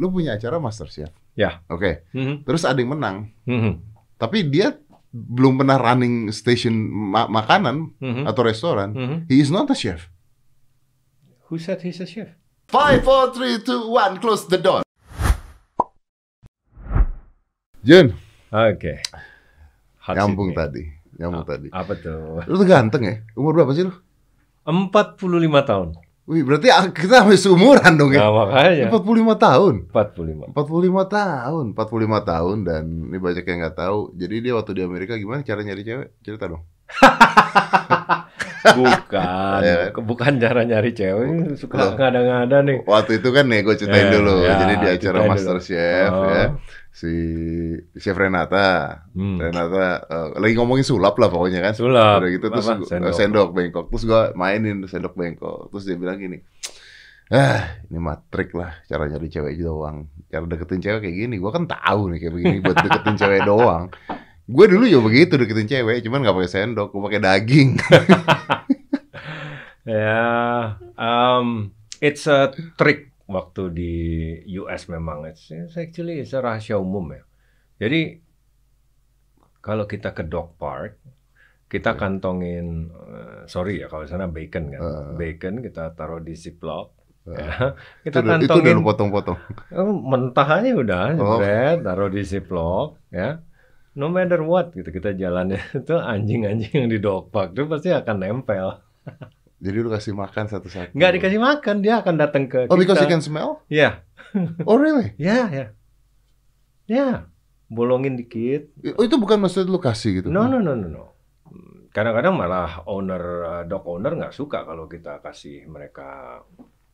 lu punya acara Master Chef. Ya. Oke. Mhm. Terus ada yang menang. Mhm. Tapi dia belum pernah running station ma- makanan Mhm. atau restoran. Mhm. He is not a chef. Who said he's a chef? Five, four, three, two, one, close the door. Jun, Oke. Hot nyambung tadi, nyambung tadi. Apa tuh? Lu tuh ganteng ya? Umur berapa sih lu? 45 tahun. Wih, berarti kita sampai seumuran dong ya? Nah, makanya. 45 tahun. 45. 45 tahun, 45 tahun dan ini banyak yang nggak tahu. Jadi dia waktu di Amerika gimana cara nyari cewek? Cerita dong. Bukan. Ya. Bukan cara nyari cewek. Suka ngada-ngada nih. Waktu itu kan nih gue ceritain Ya, dulu. ya, Jadi di acara Master dulu. Chef Oh. ya. Si Chef Renata, Hmm. Renata eh, lagi ngomongin sulap lah pokoknya kan. Sulap. Udah gitu terus Apa? gua- Sendok. sendok. bengkok. Terus gua mainin sendok bengkok. Terus dia bilang gini, ah ini matrik lah cara nyari cewek doang. Cara deketin cewek kayak gini. Gua kan tahu nih kayak begini buat deketin cewek doang. Gue dulu juga begitu deketin cewek, cuman nggak pakai sendok, gue pakai daging. Ya, um, it's a trick waktu di US memang. It's, it's actually it's a rahasia umum ya. Jadi kalau kita ke dog park, kita Ya. kantongin, eh, sorry ya kalau sana bacon kan, Eh. bacon kita taruh di ziplock. Eh, ya. itu, Kita udah, itu udah kantongin lu potong-potong. Oh, mentah aja udah, Oh. taruh di ziplock, ya. No matter what, gitu kita jalannya itu anjing-anjing yang di dog park itu pasti akan nempel. Jadi lu kasih makan satu-satu. Nggak dikasih makan, dia akan datang ke Oh, because kita. you can smell? Ya, Oh, really? ya, ya, ya. Bolongin dikit. Oh, itu bukan maksud lu kasih gitu? No, no, no, no, no. Kadang-kadang malah owner uh, dog owner nggak suka kalau kita kasih mereka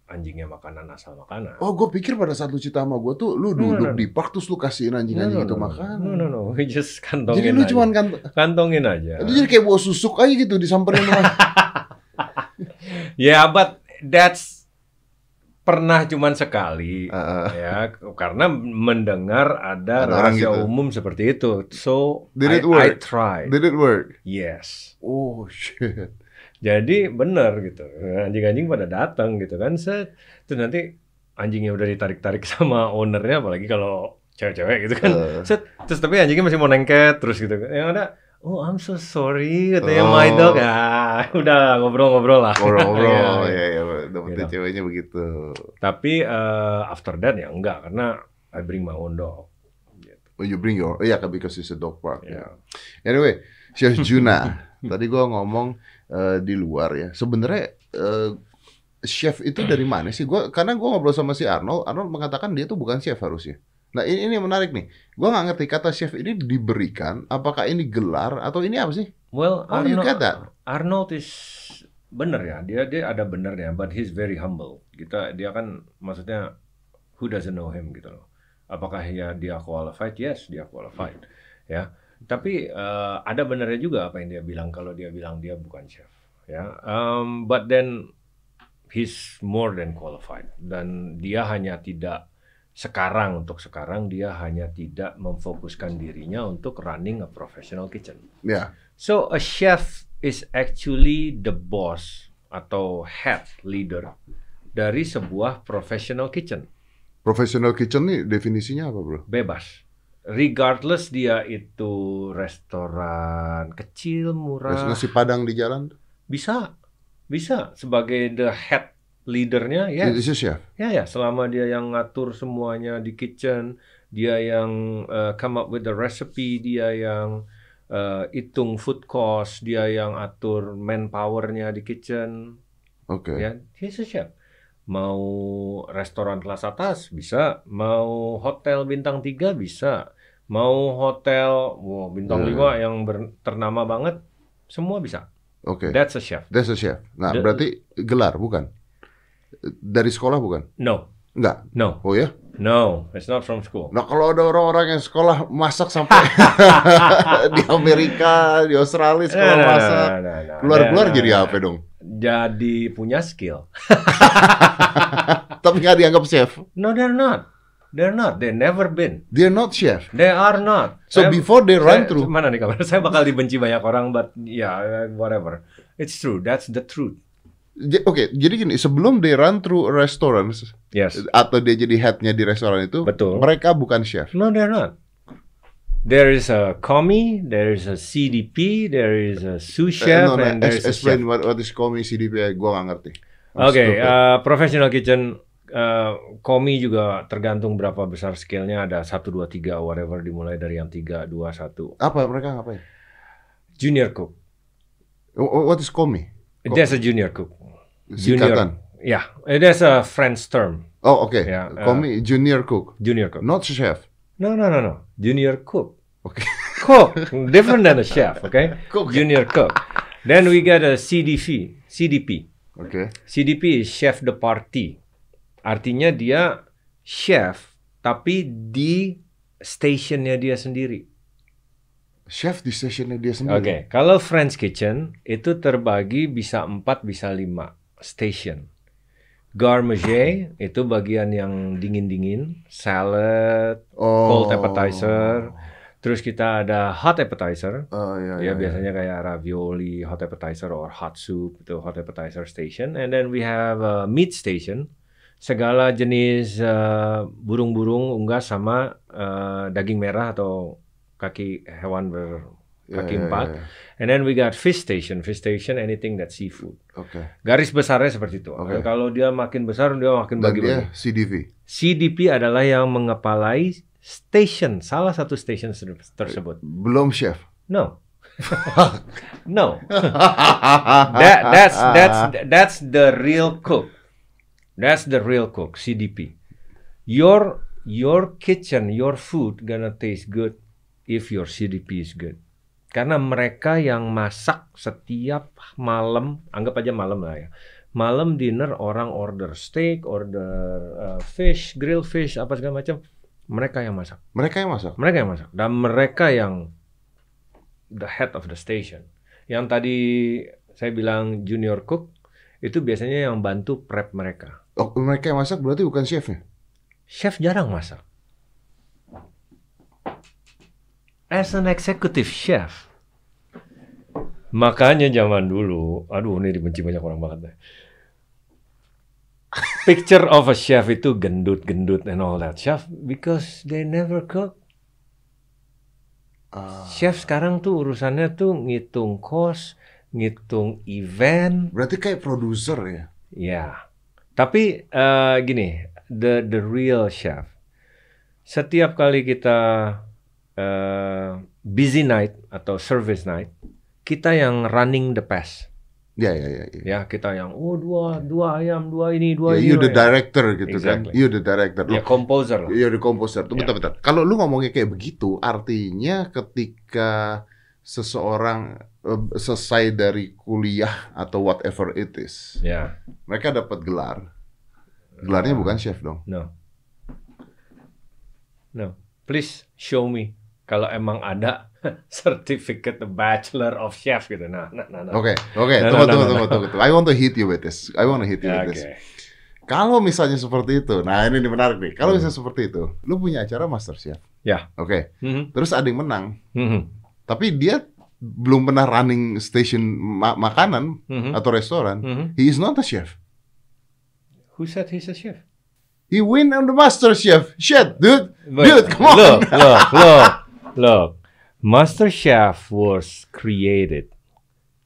anjingnya makanan asal makanan. Oh, gue pikir pada saat lu cerita sama gue tuh, lu No, duduk no, no. di park terus lu kasihin anjing-anjing itu makan. No, no, no. We just kantongin Jadi lu aja. cuman kan, kantongin aja. itu jadi kayak bawa susuk aja gitu disamperin sama. Ya, but that's pernah cuman sekali. Ah, ah. ya, karena mendengar ada, orang rahasia gitu. umum seperti itu. So, Did I, it work? I tried. Did it work? Yes. Oh shit. Jadi bener gitu. Anjing-anjing pada datang gitu kan. Set. Terus nanti anjingnya udah ditarik-tarik sama ownernya apalagi kalau cewek-cewek gitu kan. Eh. Set. Terus tapi anjingnya masih mau nengket terus gitu. Yang ada Oh, I'm so sorry katanya Oh. my dog. Ah, udah ngobrol-ngobrol lah. Ngobrol-ngobrol, Iya, ya ya, dapetin Gitu. ceweknya begitu. Tapi eh, after that ya enggak karena I bring my own dog. Gitu. Oh, you bring your, oh yeah, because it's a dog park. Ya. ya. Anyway, Chef Juna, tadi gua ngomong eh, di luar ya. Sebenarnya eh, chef itu dari mana sih? Gua karena gua ngobrol sama si Arnold, Arnold mengatakan dia tuh bukan chef harusnya. Nah ini, ini menarik nih. Gua nggak ngerti kata chef ini diberikan, apakah ini gelar atau ini apa sih? Well, How do you get that? Arnold is bener ya, dia dia ada benernya, but he's very humble. Kita dia kan maksudnya who doesn't know him gitu loh. Apakah ya dia qualified? Yes, dia qualified. Ya. Tapi eh, ada benernya juga apa yang dia bilang kalau dia bilang dia bukan chef, ya. Um, but then he's more than qualified dan dia hanya tidak sekarang untuk sekarang dia hanya tidak memfokuskan dirinya untuk running a professional kitchen. Ya, So a chef is actually the boss atau head leader dari sebuah professional kitchen. professional kitchen nih definisinya apa bro? Bebas. Regardless dia itu restoran kecil, murah, nasi padang di jalan? bisa. Bisa sebagai the head leadernya ya. Itu chef. Ya ya, selama dia yang ngatur semuanya di kitchen, dia yang uh, come up with the recipe, dia yang uh, hitung food cost, dia yang atur manpowernya di kitchen, Oke. ya, he's a chef. Mau restoran kelas atas bisa, mau hotel bintang 3 bisa, mau hotel wow, bintang Ya. 5 yang ber- ternama banget, semua bisa. Oke. That's a chef. That's a chef. Nah, The- berarti gelar bukan? Dari sekolah bukan? No, Enggak. no, Oh ya? no, it's not from school. Nah, kalau ada orang-orang yang sekolah masak sampai di Amerika, di Australia sekolah Nah, nah, masak, nah, nah, nah. keluar-keluar Nah, jadi nah, apa dong? jadi punya skill. Tapi nggak dianggap chef. No, they're not. They're not. They never been. They're not chef. They are not. So Saya- before they run saya- through, Mana nih kabar? Saya bakal dibenci banyak orang, but yeah, whatever. It's true. That's the truth. Oke, jadi gini, sebelum they run through restaurants Yes. atau dia jadi headnya di restoran itu, Betul. mereka bukan chef. No, they're not. There is a commie, there is a CDP, there is a sous Eh, chef, no, no, and there is a chef. explain what, what is komi CDP, gua nggak ngerti. Oke, Stupid. uh, professional kitchen uh, komi juga tergantung berapa besar scale-nya ada 1 2 3 whatever dimulai dari yang 3 2 1. apa mereka ngapain? Junior cook. What is komi? There's a junior cook. Singkatan. Yeah, there's a French term, Oh, oke. Ya, eh. komi junior cook, junior cook. not chef. No, no, no, no. Junior cook. Oke. Cook, different than a chef, okay? Cook. Junior cook. Then we get a CDP. CDP. Oke. CDP is chef de partie. Artinya dia chef tapi di stationnya dia sendiri. Chef di stationnya dia Oke, sendiri. kalau French Kitchen itu terbagi bisa 4 bisa 5 station. Garde itu bagian yang dingin-dingin, salad, Oh. cold appetizer. Terus kita ada hot appetizer. Oh, iya, iya, Ya iya. biasanya kayak ravioli, hot appetizer or hot soup itu hot appetizer station. And then we have a meat station. Segala jenis uh, burung-burung unggas sama uh, daging merah atau kaki hewan Iya, berkaki iya, empat. iya. And then we got fish station. Fish station anything that seafood. Oke. Garis besarnya seperti itu. Oke. Kalau dia makin besar dia makin Dan bagi-bagi. dia CDV. CDP adalah yang mengepalai station, salah satu station tersebut. Belum chef. No. no. That that's that's that's the real cook. That's the real cook, CDP. Your your kitchen, your food gonna taste good if your CDP is good. Karena mereka yang masak setiap malam, anggap aja malam lah ya. Malam dinner orang order steak, order uh, fish, grill fish, apa segala macam. Mereka yang masak. Mereka yang masak. Mereka yang masak dan mereka yang the head of the station. Yang tadi saya bilang junior cook itu biasanya yang bantu prep mereka. Oh, mereka yang masak berarti bukan chefnya. Chef jarang masak. As an executive chef. Makanya zaman dulu, aduh ini dibenci banyak orang banget deh. Picture of a chef itu gendut-gendut and all that. Chef because they never cook. Ah, Chef sekarang tuh urusannya tuh ngitung cost, ngitung event, berarti kayak produser ya. ya. Tapi eh, gini, the the real chef. Setiap kali kita eh, busy night atau service night, kita yang running the pass. Ya, ya, ya. ya. Ya, kita yang oh dua dua ayam, dua ini, dua Ya, ini. you the ini." director gitu Exactly. kan. You the director. Ya, composer lah. You're the composer. Tunggu, Ya. bentar, bentar. Kalau lu ngomongnya kayak begitu, artinya ketika seseorang eh, selesai dari kuliah atau whatever it is, Ya, mereka dapat gelar. Gelarnya Ah. bukan chef dong. no. No. Please show me kalau emang ada certificate bachelor of chef gitu. Nah, nah, nah. nah. Oke, oke. No, Tunggu, no, tunggu, tunggu, tunggu, tunggu. I want to hit you with this. I want to hit you Ya, with Oke. this. Kalau misalnya seperti itu, nah ini menarik nih. Kalau Hmm. misalnya seperti itu, lu punya acara master chef. Ya. Oke. Mhm. Terus ada yang menang, Mhm. tapi dia belum pernah running station ma- makanan Mhm. atau restoran. Mhm. He is not a chef. Who said he's a chef? He win on the master chef. Shit, dude. But Dude, come on. Look, look, look, look. Master Chef was created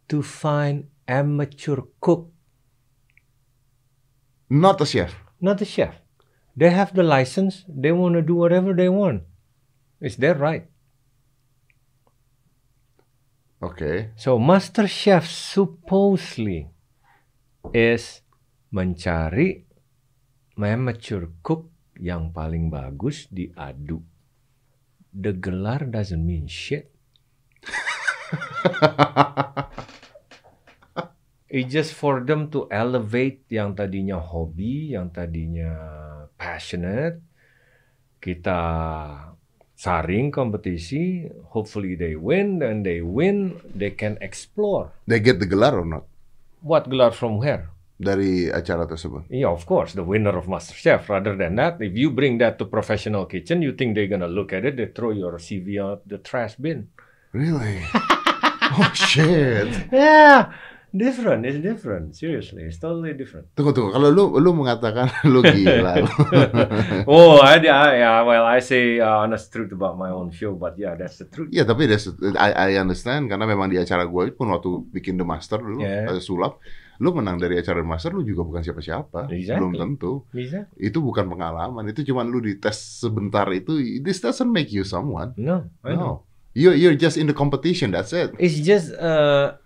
to find amateur cook, Not a chef. not a chef. They have the license. They want to do whatever they want. It's their right. Oke. So Master Chef supposedly is mencari amateur cook yang paling bagus diadu. The gelar doesn't mean shit. It's just for them to elevate yang tadinya hobi, yang tadinya passionate. Kita saring kompetisi, hopefully they win, and they win, they can explore. They get the gelar or not What gelar from where? Dari acara tersebut? Yeah, of course, the winner of MasterChef. Rather than that, if you bring that to professional kitchen, you think they're gonna look at it, they throw your CV out the trash bin. Really? oh shit. Yeah, different, it's different. Seriously, it's totally different. Tunggu tunggu. Kalau lu lu mengatakan lu gila. oh, I, I, yeah, well, I say uh, honest truth about my own show, but yeah, that's the truth. Iya tapi that's, I, I understand karena memang di acara gue pun waktu bikin The Master dulu Yeah. eh, sulap, lu menang dari acara Master lu juga bukan siapa-siapa, Exactly. belum tentu. Bisa? Itu bukan pengalaman, itu cuman lu dites sebentar itu. This doesn't make you someone. No, I. No, you you're just in the competition. That's it. It's just a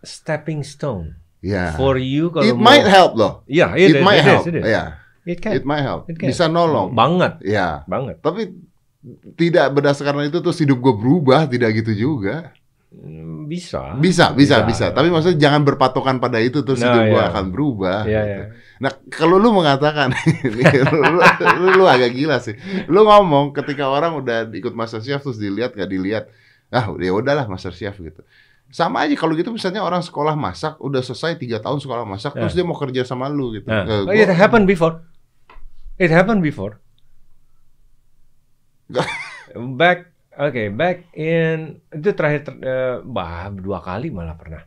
stepping stone Yeah. for you kalau It mau. might help loh. Yeah, It, it, is, might it help. is, it is. Yeah. It can. It might help. It can. Bisa nolong. Banget, Ya. banget. Tapi tidak berdasarkan itu terus hidup gue berubah, tidak gitu juga. Hmm, Bisa. Bisa, bisa, Bisa. bisa. Tapi maksudnya jangan berpatokan pada itu terus Nah, hidup gue iya. akan berubah. Iya, gitu. iya. Nah, kalau lu mengatakan ini, lu, lu, lu agak gila sih. Lu ngomong ketika orang udah ikut Master Chef terus dilihat nggak dilihat, ah ya udahlah Master Chef gitu. Sama aja kalau gitu misalnya orang sekolah masak udah selesai tiga tahun sekolah masak terus Nah. dia mau kerja sama lu gitu. Nah, Eh, oh, gua- it happened before. It happened before. back, okay, back in itu terakhir ter- eh, bah dua kali malah pernah.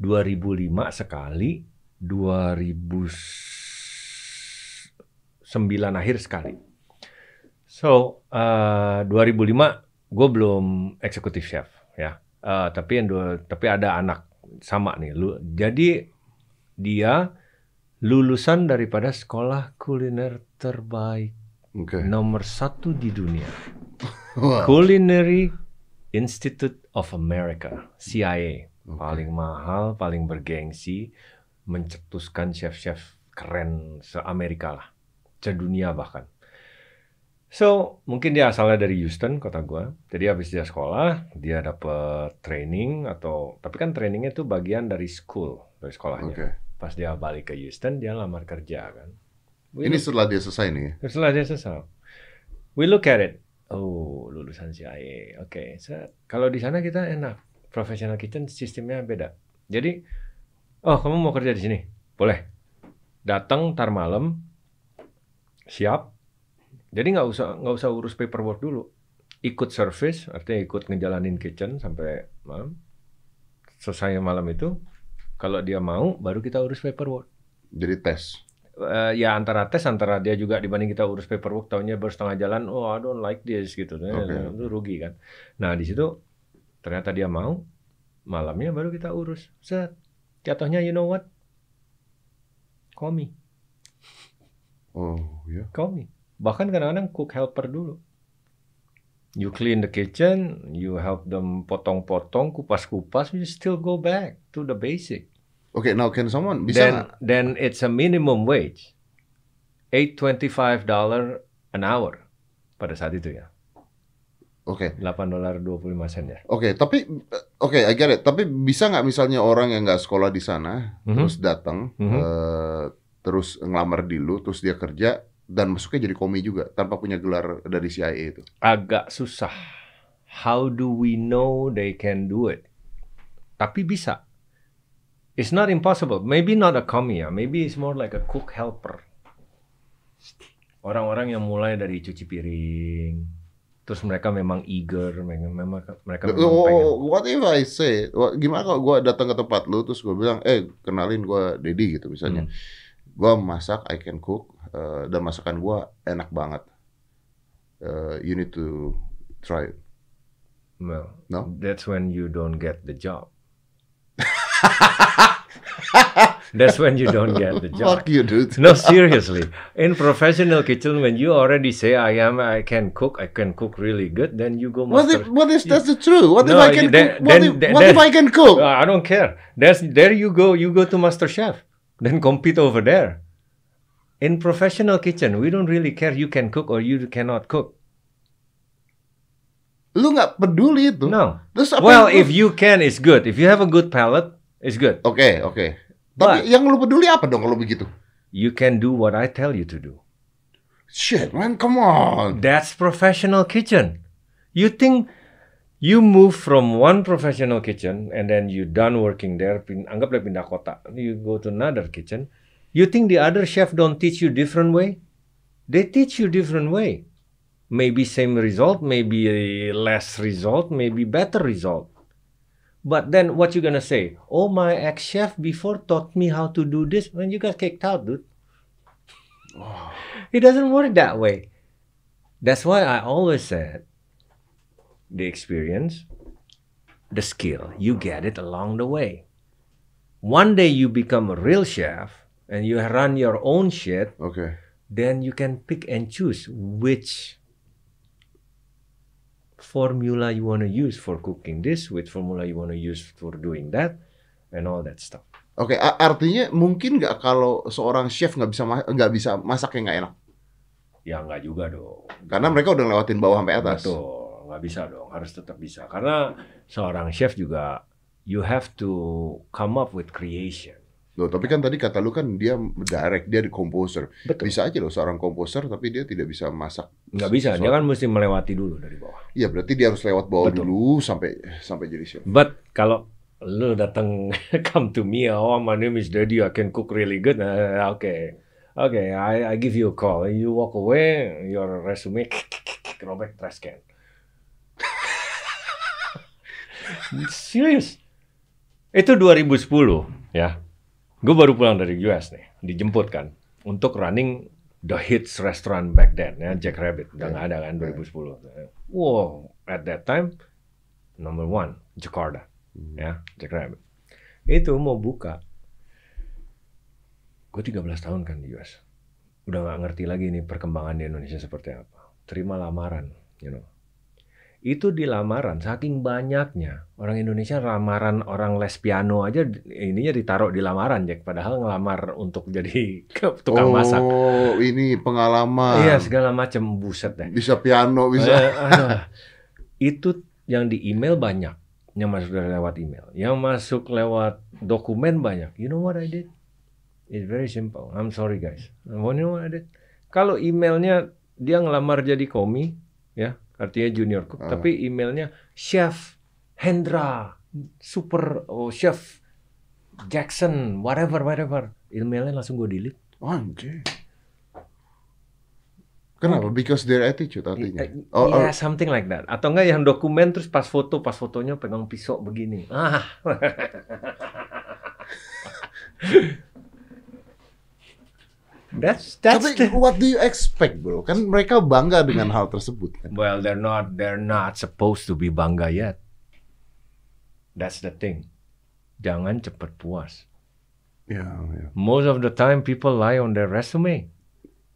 2005 sekali, 2009 akhir sekali. So, eh, 2005 gue belum eksekutif chef ya. Eh, tapi yang dua, tapi ada anak sama nih. Lu, jadi dia lulusan daripada sekolah kuliner terbaik Oke. nomor satu di dunia. Wah. Culinary Institute of America, CIA. Paling mahal, paling bergengsi, mencetuskan chef-chef keren se-Amerika lah. Sedunia bahkan. So, mungkin dia asalnya dari Houston, kota gua. Jadi habis dia sekolah, dia dapat training atau tapi kan trainingnya itu bagian dari school, dari sekolahnya. Oke. Pas dia balik ke Houston, dia lamar kerja kan. We Ini setelah dia selesai nih. ya? setelah dia selesai. We look at it. Oh, lulusan CIA. Oke, set. kalau di sana kita enak. Professional kitchen sistemnya beda. Jadi, oh kamu mau kerja di sini? Boleh. Datang tar malam, siap. Jadi nggak usah nggak usah urus paperwork dulu. Ikut service, artinya ikut ngejalanin kitchen sampai malam. Selesai malam itu, kalau dia mau, baru kita urus paperwork Jadi tes. Eh, ya antara tes antara dia juga dibanding kita urus paperwork tahunya baru setengah jalan oh I don't like this gitu. Eh, Oke. itu rugi kan. Nah di situ ternyata dia mau malamnya baru kita urus. Set jatuhnya you know what? Call me. Oh, ya. call me. Bahkan kadang-kadang cook helper dulu. You clean the kitchen you help them potong-potong kupas-kupas you still go back to the basic Oke, now can someone bisa then then it's a minimum wage. Eight twenty five dollar an hour pada saat itu ya. Oke. 8 dolar 25 sen ya. Oke, tapi eh, oke, I get it. Tapi bisa nggak misalnya orang yang nggak sekolah di sana Mhm. terus datang, Mhm. eh, terus ngelamar di lu, terus dia kerja dan masuknya jadi komi juga tanpa punya gelar dari CIA itu. Agak susah. How do we know they can do it? Tapi bisa. It's not impossible. Maybe not a commie ya. Maybe it's more like a cook helper. Orang-orang yang mulai dari cuci piring, terus mereka memang eager, memang mereka memang pengen. Oh, what if I say, gimana kalau gue datang ke tempat lu terus gue bilang, eh kenalin gue Dedi gitu misalnya, Hmm. gue masak, I can cook, eh, dan masakan gue enak banget. Eh, you need to try it. Well, No? that's when you don't get the job. that's when you don't get the job. Fuck you, dude. No, seriously. In professional kitchen, when you already say I am, I can cook, I can cook really good, then you go What master. if, what is that's the truth? What No, if I can then- cook? What, then- if, then- what if I can cook? Uh, I don't care. There's there you go. You go to Master Chef. Then compete over there. In professional kitchen, we don't really care you can cook or you cannot cook. Lu nggak peduli itu. No. Terus apa Well, if you can, it's good. If you have a good palate, it's good. Oke, oke. Tapi But- yang lu peduli apa dong kalau begitu? You can do what I tell you to do. Shit, man, come on. That's professional kitchen. You think you move from one professional kitchen and then you done working there, pin, anggaplah pindah kota, you go to another kitchen. You think the other chef don't teach you different way? They teach you different way. Maybe same result, maybe less result, maybe better result. But then what you gonna say? Oh, my ex chef before taught me how to do this. When you got kicked out, dude. It doesn't work that way. That's why I always said the experience, the skill, you get it along the way. One day you become a real chef and you run your own shit, Okay. then you can pick and choose which formula you want to use for cooking this, which formula you want to use for doing that, and all that stuff. Oke, a- artinya mungkin nggak kalau seorang chef nggak bisa nggak bisa masak yang nggak enak? Ya nggak juga dong. Karena mereka udah lewatin bawah sampai atas. Betul, nggak bisa dong. Harus tetap bisa. Karena seorang chef juga, you have to come up with creation. Loh, tapi kan tadi kata lu kan dia direct, dia di composer. Betul. Bisa aja loh seorang komposer tapi dia tidak bisa masak. Nggak bisa. Dia kan mesti melewati dulu dari bawah. Iya, berarti dia harus lewat bawah Betul. dulu sampai sampai jadi chef. But kalau lu datang come to me, oh my name is Daddy, I can cook really good. Uh, okay, okay, I, I give you a call. You walk away, your resume robek trash can. Serius? Itu 2010 ya. Gue baru pulang dari US nih, dijemput kan untuk running the hits restaurant back then ya Jack Rabbit udah nggak ada kan 2010. Wow, at that time number one Jakarta ya Jack Rabbit. Itu mau buka. Gue 13 tahun kan di US. Udah nggak ngerti lagi nih perkembangan di Indonesia seperti apa. Terima lamaran, you know. Itu di lamaran saking banyaknya orang Indonesia lamaran orang les piano aja ininya ditaruh di lamaran Jack padahal ngelamar untuk jadi tukang masak. Oh, ini pengalaman. Iya segala macam buset deh. Bisa piano, bisa. Eh, itu yang di email banyak, yang masuk dari lewat email, yang masuk lewat dokumen banyak. You know what I did? It's very simple. I'm sorry guys. You know what I did? Kalau emailnya dia ngelamar jadi komi, ya artinya junior cook, Ah. tapi emailnya chef Hendra, super oh, chef Jackson, whatever whatever. Emailnya langsung gue delete. Anjir. Kenapa? Because their attitude artinya. Oh, oh, ya, something like that. Atau enggak yang dokumen terus pas foto, pas fotonya pegang pisau begini. Ah. that's that's tapi the, what do you expect, bro? Kan mereka bangga dengan hal tersebut kan. well, they're not they're not supposed to be bangga yet. That's the thing. Jangan cepat puas. Ya, ya. Most of the time people lie on their resume.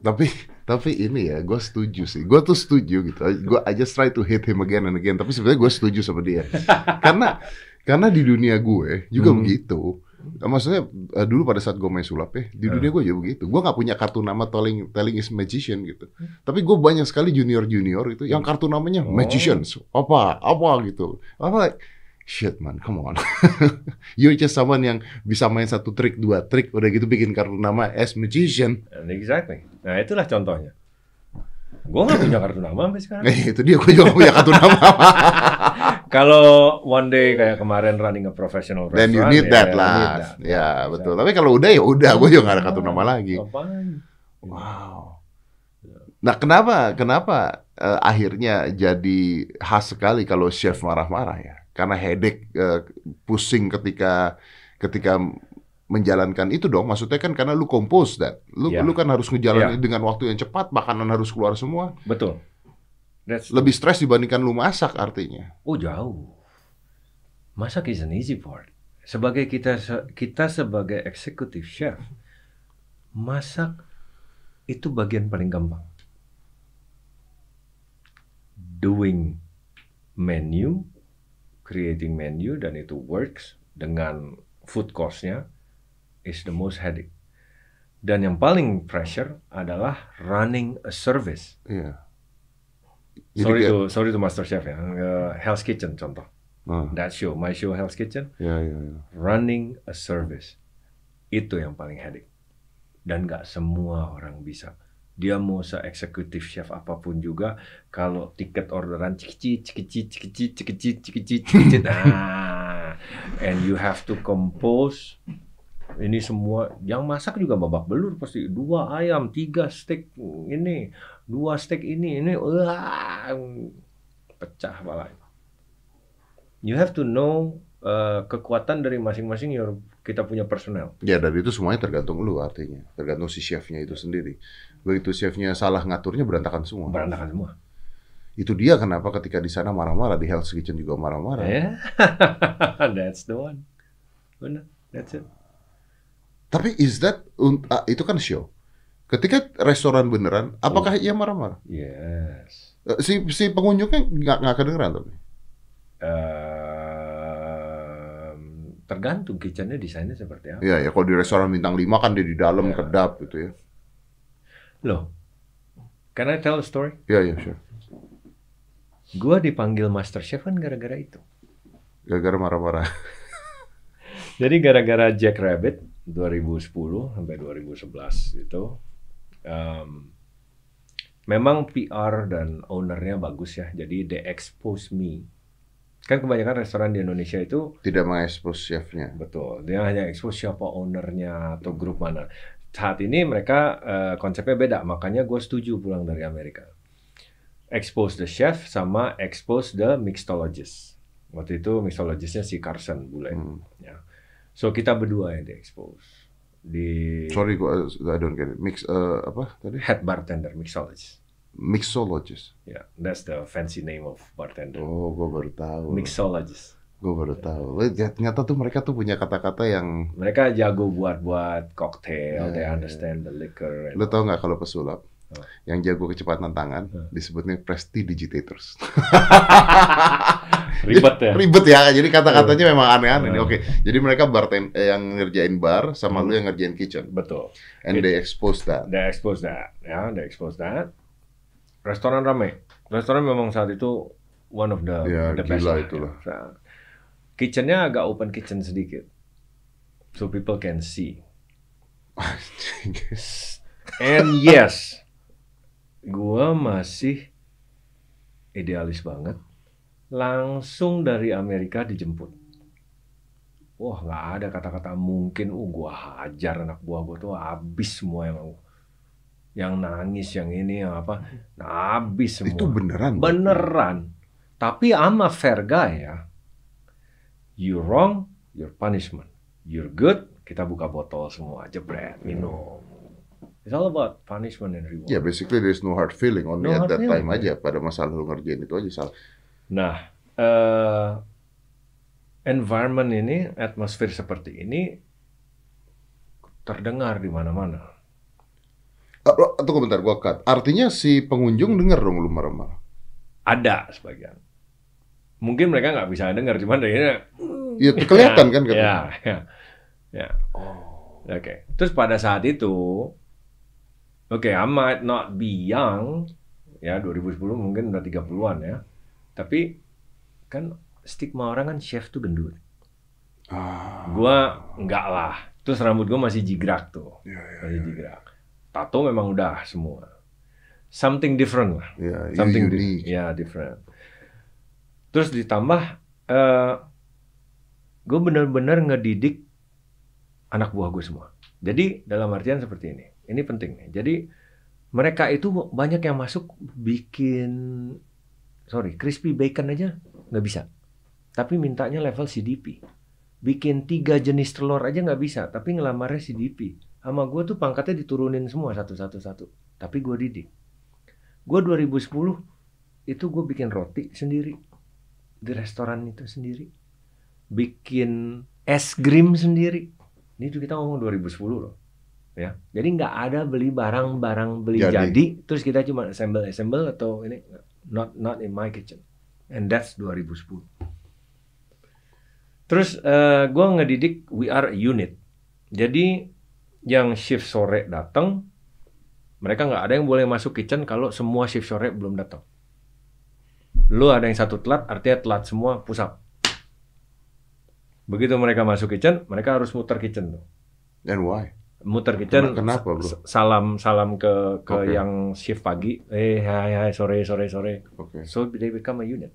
Tapi tapi ini ya, gue setuju sih. Gue tuh setuju gitu. Gue I just try to hate him again and again. Tapi sebenarnya gue setuju sama dia. karena karena di dunia gue juga Hmm. begitu. Maksudnya eh, dulu pada saat gue main sulap ya, di dunia gue juga begitu. Gue nggak punya kartu nama telling telling is magician gitu. Tapi gue banyak sekali junior junior itu yang kartu namanya Oh. magicians. Apa apa gitu. Like shit man, come on. You're just someone yang bisa main satu trik dua trik udah gitu bikin kartu nama as magician. Exactly. Nah itulah contohnya. Gue nggak punya kartu nama sampai sekarang. Eh, itu dia gue juga nggak punya kartu nama. Kalau one day kayak kemarin running a professional Dan you restaurant, need ya, that you lah. need that. Ya betul. Tapi kalau udah ya udah, gue juga nggak ada kartu nama lagi. Wow. Nah kenapa kenapa eh, akhirnya jadi khas sekali kalau chef marah-marah ya? Karena headache, eh, pusing ketika ketika menjalankan itu dong. Maksudnya kan karena lu compose that, lu Ya. lu kan harus ngejalanin Ya. dengan waktu yang cepat, makanan harus keluar semua. Betul. That's Lebih stres dibandingkan lu masak artinya. Oh jauh. Masak is an easy part. Sebagai kita kita sebagai executive chef, masak itu bagian paling gampang. Doing menu, creating menu dan itu works dengan food cost-nya is the most headache. Dan yang paling pressure adalah running a service. Iya. sorry kayak- to sorry to Master Chef ya. Uh, Hell's Kitchen contoh. Ah, That show, my show Hell's Kitchen, ya, ya, ya. running a service. Itu yang paling headache. Dan nggak semua orang bisa. Dia mau se-executive chef apa pun juga, kalau tiket orderan cikicit, cikicit, cikicit, cikicit, cikicit, cikicit, nah, and you have to compose. Ini semua, yang masak juga babak belur pasti. Dua ayam, tiga steak ini, dua steak ini, ini, wah, pecah balai. You have to know eh, kekuatan dari masing-masing your, kita punya personel. Ya dan itu semuanya tergantung lu artinya, tergantung si chefnya itu sendiri. Begitu chefnya salah ngaturnya berantakan semua. Berantakan semua. Itu dia kenapa ketika di sana marah-marah di Hell's Kitchen juga marah-marah. Ya, that's the one. Benar, that's it. Tapi is that ah, itu kan show. Ketika restoran beneran, apakah ia marah-marah? Yes. Eh, Si si pengunjungnya nggak nggak kedengeran tapi. Ehm, tergantung kitchennya desainnya seperti apa. Iya ya kalau di restoran bintang 5 kan dia di dalam Ya. kedap gitu ya. Loh, can I tell a story? Iya iya sure. Gua dipanggil master chef kan gara-gara itu. Gara-gara marah-marah. Jadi gara-gara Jack Rabbit 2010 sampai 2011 itu, em, memang PR dan ownernya bagus ya. Jadi they expose me. Kan kebanyakan restoran di Indonesia itu Tidak mengekspos chefnya. betul, dia hanya expose siapa ownernya atau grup mana. Saat ini mereka eh, konsepnya beda, makanya gue setuju pulang dari Amerika. Expose the chef sama expose the mixologist. Waktu itu mixologistnya si Carson bule. Hmm. Ya. So kita berdua yang di expose di Sorry gua I don't get it. Mix eh, apa tadi? head bartender mixologist. Mixologist. Ya, that's the fancy name of bartender. Oh, gua baru tahu. Mixologist. Gua baru tahu. Eh, Ternyata tuh mereka tuh punya kata-kata yang Mereka jago buat-buat cocktail, Ya, they ya, ya. understand the liquor. Lu tau nggak kalau pesulap? Apa? Yang jago kecepatan tangan Hah. disebutnya prestidigitators. Ribet ya. Ribet ya. Jadi kata-katanya memang aneh-aneh. nih. Hmm. Oke. Jadi mereka bartend eh, yang ngerjain bar sama Hmm. lu yang ngerjain kitchen. Betul. And they expose that. They expose that, ya, they expose that. Restoran rame. Restoran memang saat itu one of the Ya, the best gila lah, itulah. ya. Nah, kitchennya agak open kitchen sedikit, so people can see. And yes, gua masih idealis banget. Langsung dari Amerika dijemput. Wah, nggak ada kata-kata mungkin. Uh, gua hajar anak buah gua tuh habis semua emang. Yang nangis, yang ini, yang apa, nah, habis semua. Itu beneran. Beneran. Tapi I'm a fair guy ya. You wrong, your punishment. You're good, kita buka botol semua, jebret, minum. It's all about punishment and reward. Ya, basically there's no hard feeling only No at that feeling, time aja. Pada masalah lu ngerjain itu aja salah. Nah, eh, environment ini, atmosfer seperti ini terdengar di mana-mana. Ah, lo- tunggu bentar, gua cut. Artinya si pengunjung denger dong lu marah-marah. Ada sebagian. Mungkin mereka nggak bisa dengar, cuman dari Iya, kelihatan kan kata. Ya, ya, ya. Oke. Terus pada saat itu, oke, I might not be young, ya 2010 mungkin udah 30-an ya. Tapi kan stigma orang kan chef tuh gendut. Ah, Gua enggak lah. Terus rambut gua masih jigrak tuh. ya, ya, Masih jigrak. Tato memang udah semua. Something different lah. ya, you Something di- unique. ya different. Terus ditambah eh gue bener-bener ngedidik anak buah gue semua. Jadi dalam artian seperti ini. Ini penting nih. Jadi mereka itu banyak yang masuk bikin sorry crispy bacon aja nggak bisa. Tapi mintanya level CDP. Bikin tiga jenis telur aja nggak bisa. Tapi ngelamarnya CDP. Sama gue tuh pangkatnya diturunin semua satu-satu satu. Tapi gue didik. Gue 2010 itu gue bikin roti sendiri di restoran itu sendiri, bikin es krim sendiri. Ini tuh kita ngomong 2010 loh, ya. Jadi nggak ada beli barang-barang beli Jadi. jadi. terus kita cuma assemble assemble atau ini not not in my kitchen, and that's 2010. Terus eh, gue ngedidik we are a unit. Jadi yang shift sore datang, mereka nggak ada yang boleh masuk kitchen kalau semua shift sore belum datang. Lu ada yang satu telat, artinya telat semua pusat. Begitu mereka masuk kitchen, mereka harus muter kitchen tuh. And why? Muter kitchen. Kenapa, bro? Salam salam ke ke Oke. yang shift pagi. Eh, hai hai sore sore sore. Oke. So they become a unit.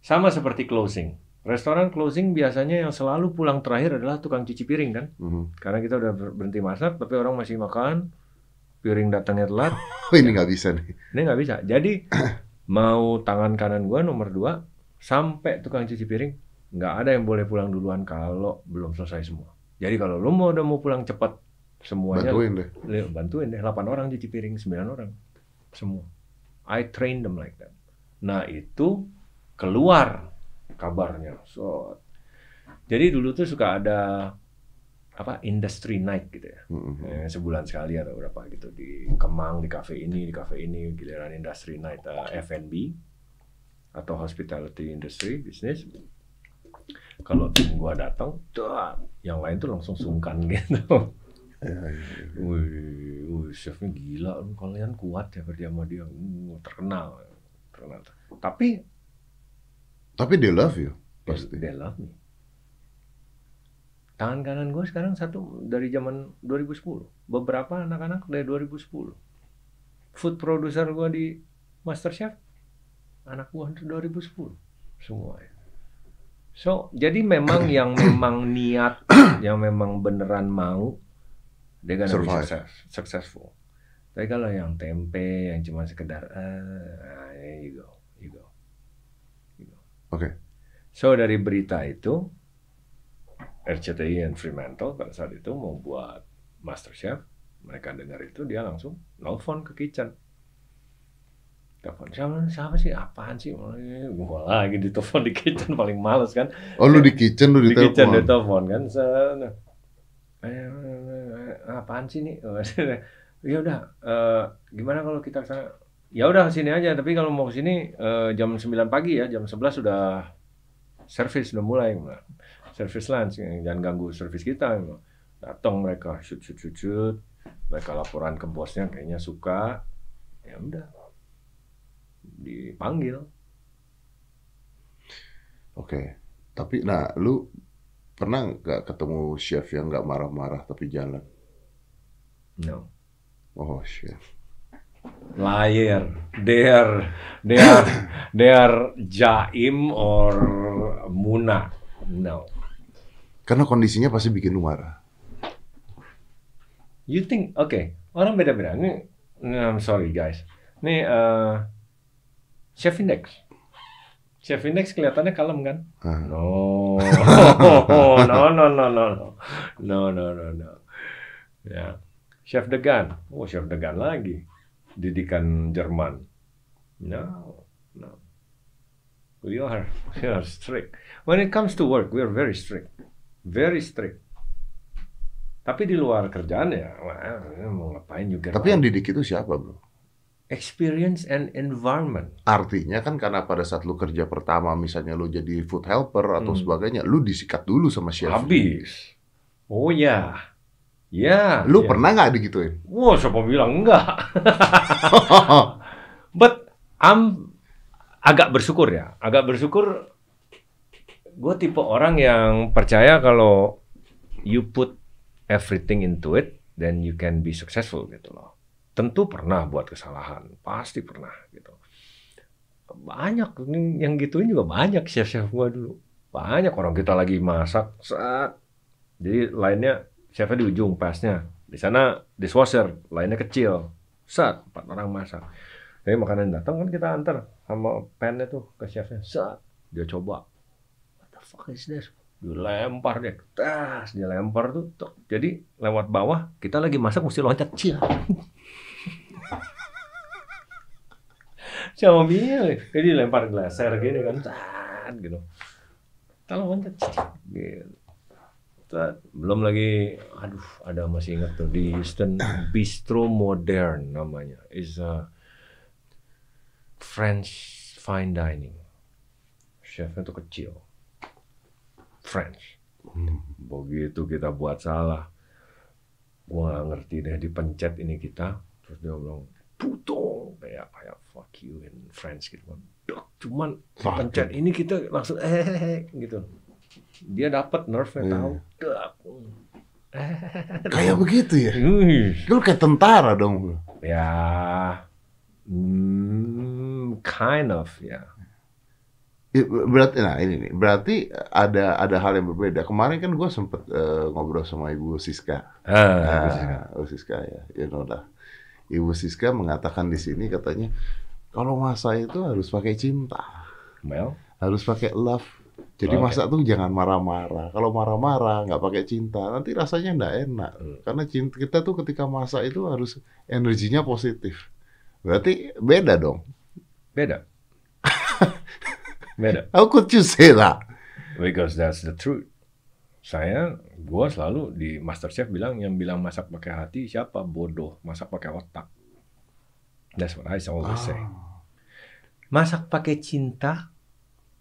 Sama seperti closing. Restoran closing biasanya yang selalu pulang terakhir adalah tukang cuci piring kan? Mhm. Karena kita udah ber- berhenti masak, tapi orang masih makan, piring datangnya telat, Oh, ini nggak bisa nih. ini nggak bisa. Jadi mau tangan kanan gua nomor dua sampai tukang cuci piring nggak ada yang boleh pulang duluan kalau belum selesai semua. Jadi kalau lu mau udah mau pulang cepat semuanya Bantuin deh. Bantuin deh. 8 orang cuci piring 9 orang. Semua. I train them like that. Nah itu keluar kabarnya. So jadi dulu tuh suka ada apa industry night gitu ya. Mm-mm. Eh, sebulan sekali atau berapa gitu. Di Kemang di cafe ini di cafe ini giliran industry night eh, F&B atau hospitality industry bisnis kalau tim gua datang tuh yang lain tuh langsung sungkan gitu Ya, ya, ya. Wih, wih, chefnya gila, lu kalian kuat ya kerja sama dia, Uh, terkenal, terkenal. Tapi Tapi they love you pasti. they love me. Tangan kanan gue sekarang satu dari zaman 2010. Beberapa anak-anak dari 2010. Food producer gue di MasterChef, anak gue dari 2010. Semua ya. So, jadi memang yang memang niat, yang memang beneran mau, dia gonna be Survive. success, successful. Tapi kalau yang tempe, yang cuma sekedar, ah, you go, you go. Oke. So dari berita itu RCTI and Fremantle pada saat itu mau buat MasterChef, mereka dengar itu dia langsung nelfon ke kitchen. Telepon siapa, siapa sih? Apaan sih? Gua lagi ditelepon di kitchen paling males kan. Oh lu di kitchen lu Di di kitchen telepon. ditelepon kan. Sana. Eh, apaan sih nih? ya udah, eh, gimana kalau kita ke sana? Ya udah sini aja, tapi kalau mau ke sini eh, jam 9 pagi ya, jam 11 sudah service udah mulai. Service lunch, jangan ganggu service kita. bilang. Datang mereka shoot shoot shoot shoot. Mereka laporan ke bosnya kayaknya suka. Ya udah. Dipanggil. Oke. Tapi nah lu pernah nggak ketemu chef yang nggak marah-marah tapi jalan? No. Oh chef. liar. They are they are they are jaim or muna. No. Karena kondisinya pasti bikin lu marah. You think oke, orang beda-beda. Ini I'm sorry guys. Ini eh, Chef Index. Chef Index kelihatannya kalem kan? Ah. No. no, no, no, no, no. No, no, no, no. Ya. Chef Degan. Oh, Chef Degan lagi. Didikan Jerman. No, no. We are, we are strict. When it comes to work, we are very strict. Very strict. Tapi di luar kerjaan ya, wah, mau ngapain juga. Tapi yang didik itu siapa bro? Experience and environment. Artinya kan karena pada saat lu kerja pertama misalnya lu jadi food helper atau Hmm. sebagainya, lu disikat dulu sama chef. Habis. Oh ya. Ya. Lu ya. pernah nggak digituin? Wah, siapa bilang enggak? But I'm agak bersyukur ya. Agak bersyukur gue tipe orang yang percaya kalau you put everything into it, then you can be successful gitu loh. Tentu pernah buat kesalahan, pasti pernah gitu. Banyak yang gituin juga banyak chef-chef gue dulu. Banyak orang kita lagi masak, saat jadi lainnya chefnya di ujung pasnya. Di sana dishwasher, lainnya kecil. Saat empat orang masak. Jadi makanan datang kan kita antar sama pennya tuh ke chefnya. Saat dia coba. What the fuck is this? Dilempar dia. Tas, dia lempar tuh. Jadi lewat bawah, kita lagi masak mesti loncat. Cia. Siapa bilang? Jadi lempar glaser gini kan. Tat, gitu. Kita loncat. Gitu. Tat. Belum lagi, aduh, ada masih ingat tuh di Houston Bistro Modern namanya. Is a French fine dining. Chefnya tuh kecil. French. Begitu kita buat salah, gua nggak ngerti deh dipencet ini kita. Terus dia bilang, putung kayak kayak fuck you in French gitu kan. Cuman Fuck pencet ini kita langsung eh gitu. Dia dapat nerve-nya Iya. tahu. Dak. Kayak begitu ya? Lu kayak tentara dong. Ya, mm, kind of ya. Ya, Berarti, nah ini nih, berarti ada ada hal yang berbeda. Kemarin kan gue sempet eh, ngobrol sama Ibu Siska. Ah, bagus ya. Ah, Ibu Siska ya, you know lah. Ibu Siska mengatakan di sini katanya kalau masa itu harus pakai cinta, Well, harus pakai love. Jadi Oke. masak tuh jangan marah-marah. Kalau marah-marah nggak pakai cinta, nanti rasanya nggak enak. Hmm. Karena cinta kita tuh ketika masak itu harus energinya positif. Berarti beda dong. Beda. Beda. How could you say that? Because that's the truth. Saya, gua selalu di MasterChef bilang yang bilang masak pakai hati siapa bodoh, masak pakai otak. That's what I always say. Ah. Masak pakai cinta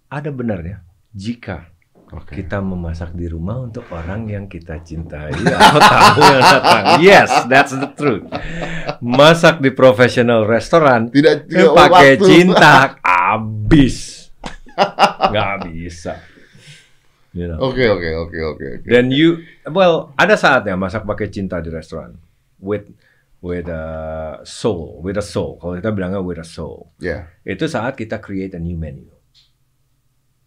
ada benarnya jika Oke. kita memasak di rumah untuk orang yang kita cintai atau tamu yang datang. Yes, that's the truth. Masak di professional restoran Tidak Eh, tidak pakai waktu. cinta habis nggak bisa you know. Oke oke oke oke oke. then you well ada saatnya masak pakai cinta di restoran with with a soul with a soul kalau kita bilangnya with a soul Ya. itu saat kita create a new menu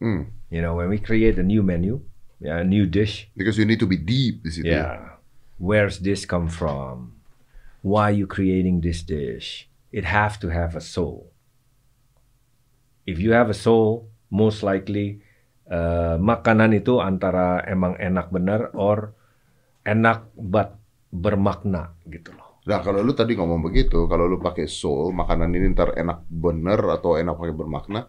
Hmm. you know when we create a new menu yeah, a new dish Because you need to be deep di situ. Yeah. Where's this come from? Why you creating this dish? It have to have a soul. If you have a soul, most likely uh, makanan itu antara emang enak bener or enak but bermakna gitu loh. Nah kalau lu tadi ngomong begitu, kalau lu pakai soul, makanan ini ntar enak bener atau enak pakai bermakna,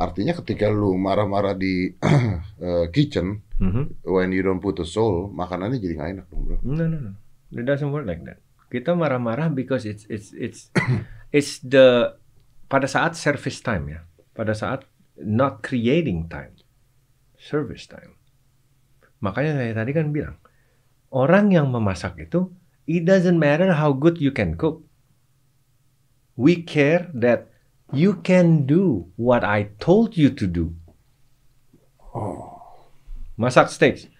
artinya ketika lu marah-marah di eh, kitchen, Mhm. when you don't put a soul, makanannya jadi nggak enak dong bro. No, no, no. It doesn't work like that. Kita marah-marah because it's it's it's it's the pada saat service time ya. Pada saat not creating time. Service time. Makanya saya tadi kan bilang, orang yang memasak itu it doesn't matter how good you can cook. We care that you can do what I told you to do. Masak steak.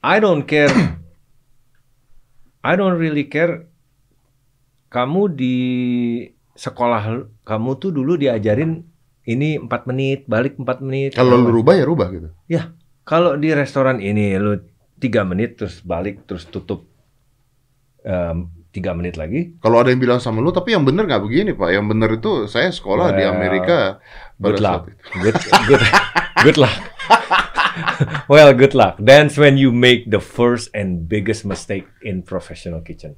I don't care I don't really care. Kamu di sekolah kamu tuh dulu diajarin ini 4 menit, balik 4 menit. Kalau lu rubah ya rubah gitu. Ya, kalau di restoran ini lu 3 menit terus balik terus tutup em, 3 menit lagi. Kalau ada yang bilang sama lu, tapi yang bener nggak begini pak. Yang bener itu saya sekolah di Well, Amerika. pada Good saat luck. itu. Good good good luck. well, good luck. That's when you make the first and biggest mistake in professional kitchen.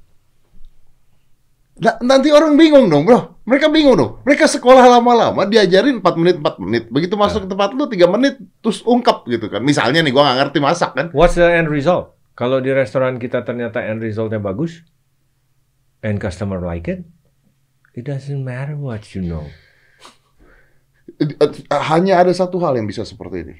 Nah, nanti orang bingung dong bro. Mereka bingung dong. Mereka sekolah lama-lama diajarin 4 menit 4 menit. Begitu masuk ke tempat lu 3 menit terus ungkap gitu kan. Misalnya nih gua nggak ngerti masak kan. What's the end result? Kalau di restoran kita ternyata end resultnya bagus, and customer like it, it doesn't matter what you know. Eh, Hanya ada satu hal yang bisa seperti ini.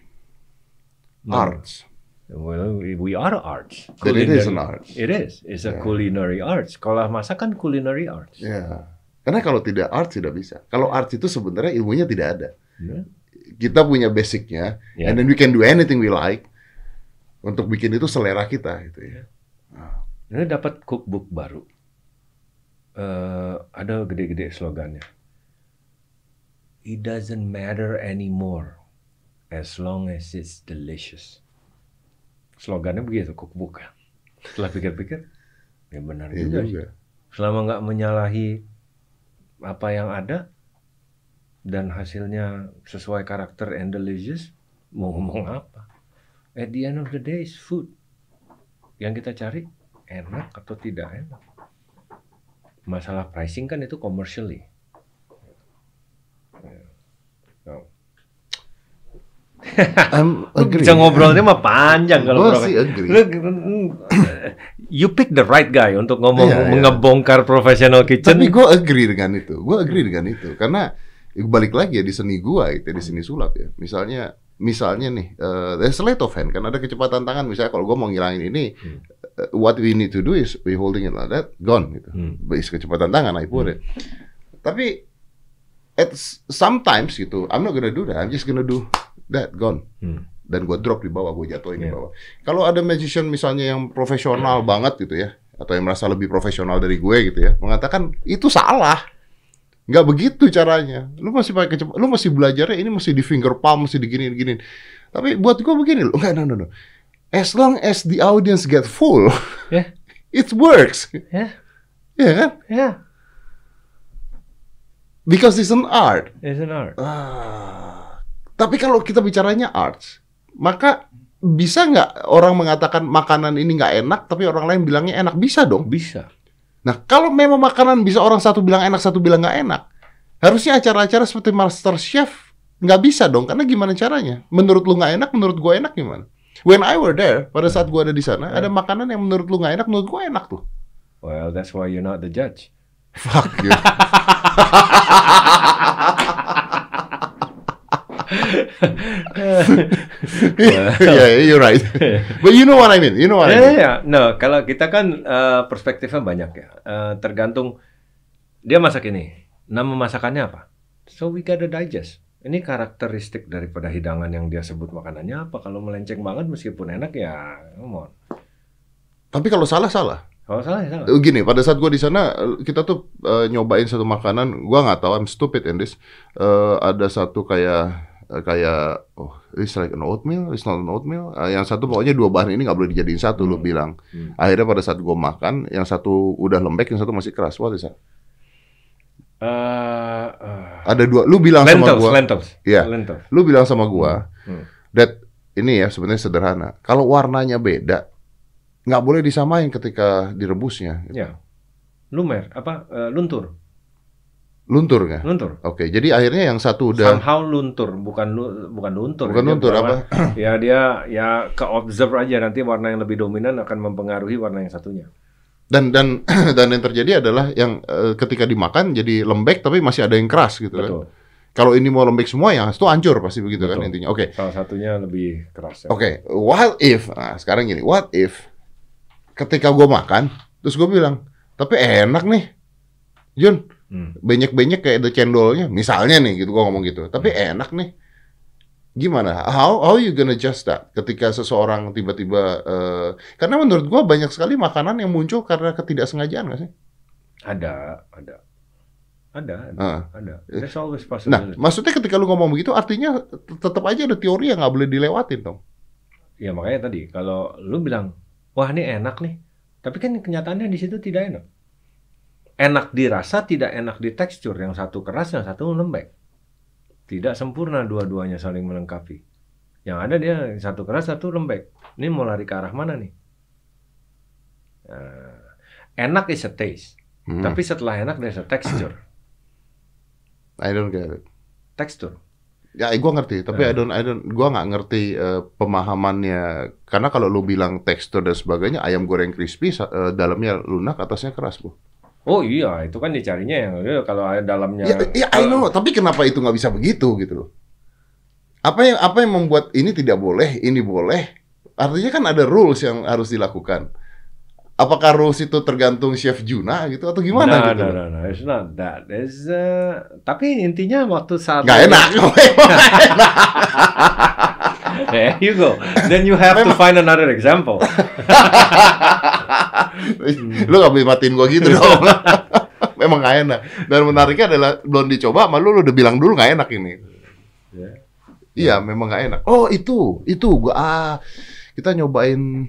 Mana? Arts. Well, we are arts. Then it is an art. It is. It's a Yeah. culinary arts. Kalau masak kan culinary arts. Ya. Karena kalau tidak arts tidak bisa. Kalau arts itu sebenarnya ilmunya tidak ada. Ya. Kita punya basicnya, Ya. and then we can do anything we like untuk bikin itu selera kita gitu ya. Ini dapat cookbook baru. Eh, ada gede-gede slogannya. It doesn't matter anymore as long as it's delicious. Slogannya begitu cookbook. Setelah pikir-pikir, ya benar Iya juga. sih. juga. Selama nggak menyalahi apa yang ada dan hasilnya sesuai karakter and delicious, mau ngomong apa? At the end of the day is food. Yang kita cari enak atau tidak enak. Masalah pricing kan itu commercially. I'm agree. bisa ngobrolnya mah panjang kalau profe- sih agree. Lu, you pick the right guy untuk ngomong Iya, iya. ngebongkar professional kitchen. Tapi gue agree dengan itu. Gue agree dengan itu karena balik lagi ya di seni gua gitu, di seni sulap ya. Misalnya misalnya nih, uh, there's sleight of hand kan ada kecepatan tangan. Misalnya kalau gua mau ngilangin ini, Hmm. uh, what we need to do is we holding it like that, gone gitu. Hmm. Is kecepatan tangan, I put it. Tapi at sometimes gitu, I'm not gonna do that. I'm just gonna do that, gone. Hmm. Dan gua drop di bawah, gua jatuhin di Iya. bawah. Kalau ada magician misalnya yang profesional banget gitu ya, atau yang merasa lebih profesional dari gue gitu ya, mengatakan itu salah. Nggak begitu caranya. Lu masih pakai kecep- lu masih belajarnya ini masih di finger palm, masih diginiin giniin. Tapi buat gue begini loh, enggak, no, no, no. As long as the audience get full, Ya, it works. ya, Ya kan? ya. Because it's an art. It's an art. Ah. Tapi kalau kita bicaranya arts, maka bisa nggak orang mengatakan makanan ini nggak enak, tapi orang lain bilangnya enak? Bisa dong. Bisa. Nah, kalau memang makanan bisa orang satu bilang enak, satu bilang nggak enak, harusnya acara-acara seperti Master Chef nggak bisa dong. Karena gimana caranya? Menurut lu nggak enak, menurut gue enak gimana? When I were there, pada saat gue ada di sana, ada makanan yang menurut lu nggak enak, menurut gue enak tuh. Well, that's why you're not the judge. Fuck you. yeah, you're right. But you know what I mean. You know what I Ya, mean. ya, no, kalau kita kan eh, perspektifnya banyak ya. Eh, tergantung dia masak ini. Nama masakannya apa? So we gotta digest. Ini karakteristik daripada hidangan yang dia sebut makanannya apa. Kalau melenceng banget meskipun enak ya, come on. Tapi kalau salah salah. Kalau salah ya salah. Eh, Gini, pada saat gua di sana kita tuh eh, nyobain satu makanan, gua nggak tahu, I'm stupid in this. Eh, ada satu kayak kayak oh, it's like an oatmeal, it's not an oatmeal. Eh, yang satu pokoknya dua bahan ini nggak boleh dijadiin satu, lu Hmm. bilang. Hmm. Akhirnya pada saat gua makan, yang satu udah lembek, yang satu masih keras. What is that? Eh, eh, Ada dua. Lu bilang sama lentils, gua, lentils. Iya. Lentils. lu bilang sama gua, Hmm. that ini ya sebenarnya sederhana. Kalau warnanya beda, nggak boleh disamain ketika direbusnya. Ya. Lumer, apa? eh, luntur. Luntur nggak? Luntur. Oke, jadi akhirnya yang satu udah Somehow luntur, bukan lu- bukan luntur. bukan Dia luntur apa? Ya dia ya ke observe aja nanti warna yang lebih dominan akan mempengaruhi warna yang satunya. Dan dan dan yang terjadi adalah yang eh, ketika dimakan jadi lembek tapi masih ada yang keras gitu kan. Betul. Kalau ini mau lembek semua yang itu hancur pasti begitu kan Betul. intinya. Oke. Salah satunya lebih keras. Ya. Oke, what if nah sekarang gini, what if ketika gue makan terus gue bilang, "Tapi enak nih." Jun, Hmm. banyak-banyak kayak ada cendolnya, misalnya nih gitu gua ngomong gitu. Tapi enak nih. Gimana? How how you gonna adjust that ketika seseorang tiba-tiba eh, karena menurut gua banyak sekali makanan yang muncul karena ketidaksengajaan nggak sih? Ada, ada, ada, ada. Ah. ada. There's always Nah, possibility. maksudnya ketika lu ngomong begitu artinya tetap aja ada teori yang nggak boleh dilewatin dong. Ya makanya tadi kalau lu bilang, wah ini enak nih, tapi kan kenyataannya di situ tidak enak. Enak dirasa, tidak enak di tekstur. Yang satu keras, yang satu lembek. Tidak sempurna dua-duanya saling melengkapi. Yang ada dia satu keras, satu lembek. Ini mau lari ke arah mana nih? Nah, enak is a taste. Hmm. Tapi setelah enak there's a texture. I don't get it. Tekstur. Ya, gua ngerti, tapi Eh. I don't, I don't, gua nggak ngerti eh, pemahamannya. Karena kalau lu bilang tekstur dan sebagainya, ayam goreng crispy, eh, dalamnya lunak, atasnya keras, bu. Oh iya, itu kan dicarinya yang eh, kalau ada dalamnya. Ya, ya I know, tapi kenapa itu nggak bisa begitu gitu loh? Apa yang apa yang membuat ini tidak boleh, ini boleh? Artinya kan ada rules yang harus dilakukan. Apakah rules itu tergantung chef Juna gitu atau gimana Nah, gitu? nah, loh? nah, nah, it's not that. It's, uh, tapi intinya waktu saat Nggak enak. There you go. Then you have to find another example. lu nggak boleh matiin gua gitu dong. Memang nggak enak. Dan menariknya adalah belum dicoba, malu lu udah bilang dulu nggak enak ini. Ya. Iya, memang nggak enak. Oh itu, itu gua ah kita nyobain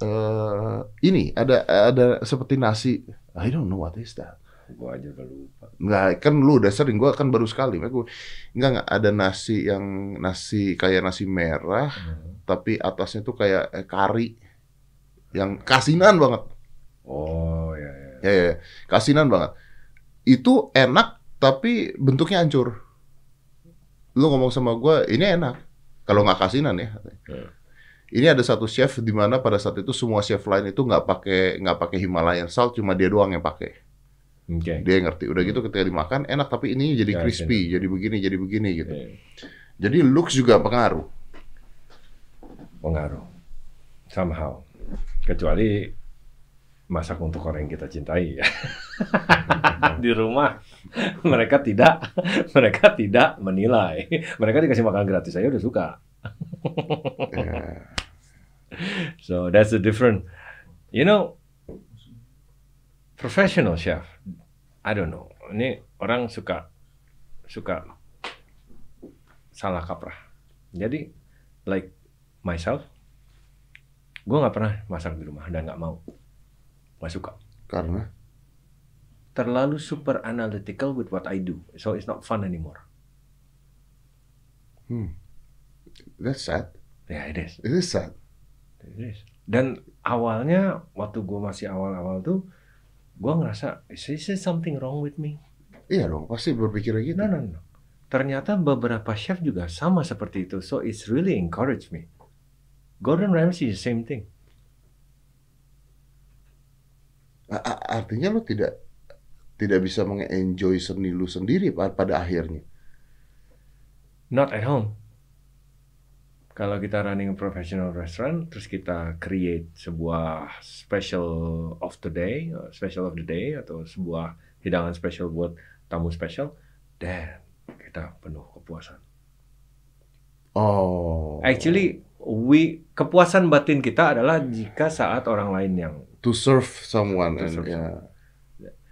eh ini ada ada seperti nasi. I don't know what is that. Gua aja udah lupa. Nggak, kan lu udah sering, gua kan baru sekali. Gua- Nggak, nggak ada nasi yang nasi kayak nasi merah, tapi atasnya tuh kayak eh, kari yang kasinan banget. Oh ya ya. Ya, ya, kasinan banget. Itu enak, tapi bentuknya hancur. Lu ngomong sama gua, ini enak. Kalau nggak kasinan ya. Ya. Ini ada satu chef di mana pada saat itu semua chef lain itu nggak pakai nggak pakai Himalayan salt, cuma dia doang yang pakai. Oke. Dia yang ngerti. Udah gitu ketika dimakan enak, tapi ini Ya, jadi crispy, jadi begini, jadi begini gitu. Ya. Jadi looks juga pengaruh. Pengaruh. Somehow. Kecuali masak untuk orang yang kita cintai ya. Di rumah mereka tidak mereka tidak menilai. Mereka dikasih makan gratis saya udah suka. So that's the different. You know, professional chef. I don't know. Ini orang suka suka salah kaprah. Jadi, like myself, gue nggak pernah masak di rumah dan nggak mau, nggak suka. Karena Terlalu super analytical with what I do, so it's not fun anymore. that's sad. Ya, it is. It is sad. It is. Dan awalnya waktu gue masih awal-awal tuh, gue ngerasa, is there something wrong with me? Iya dong, pasti berpikir gitu. No, no, no. Ternyata beberapa chef juga sama seperti itu. So it's really encouraged me. Gordon Ramsay the same thing. A- Artinya lu tidak tidak bisa mengenjoy seni lu sendiri pa- pada akhirnya. Not at home. Kalau kita running a professional restaurant, terus kita create sebuah special of the day, special of the day, atau sebuah hidangan special buat tamu special, dan kita penuh kepuasan. Oh. Actually, we kepuasan batin kita adalah jika saat orang lain yang to serve someone To and serve ya.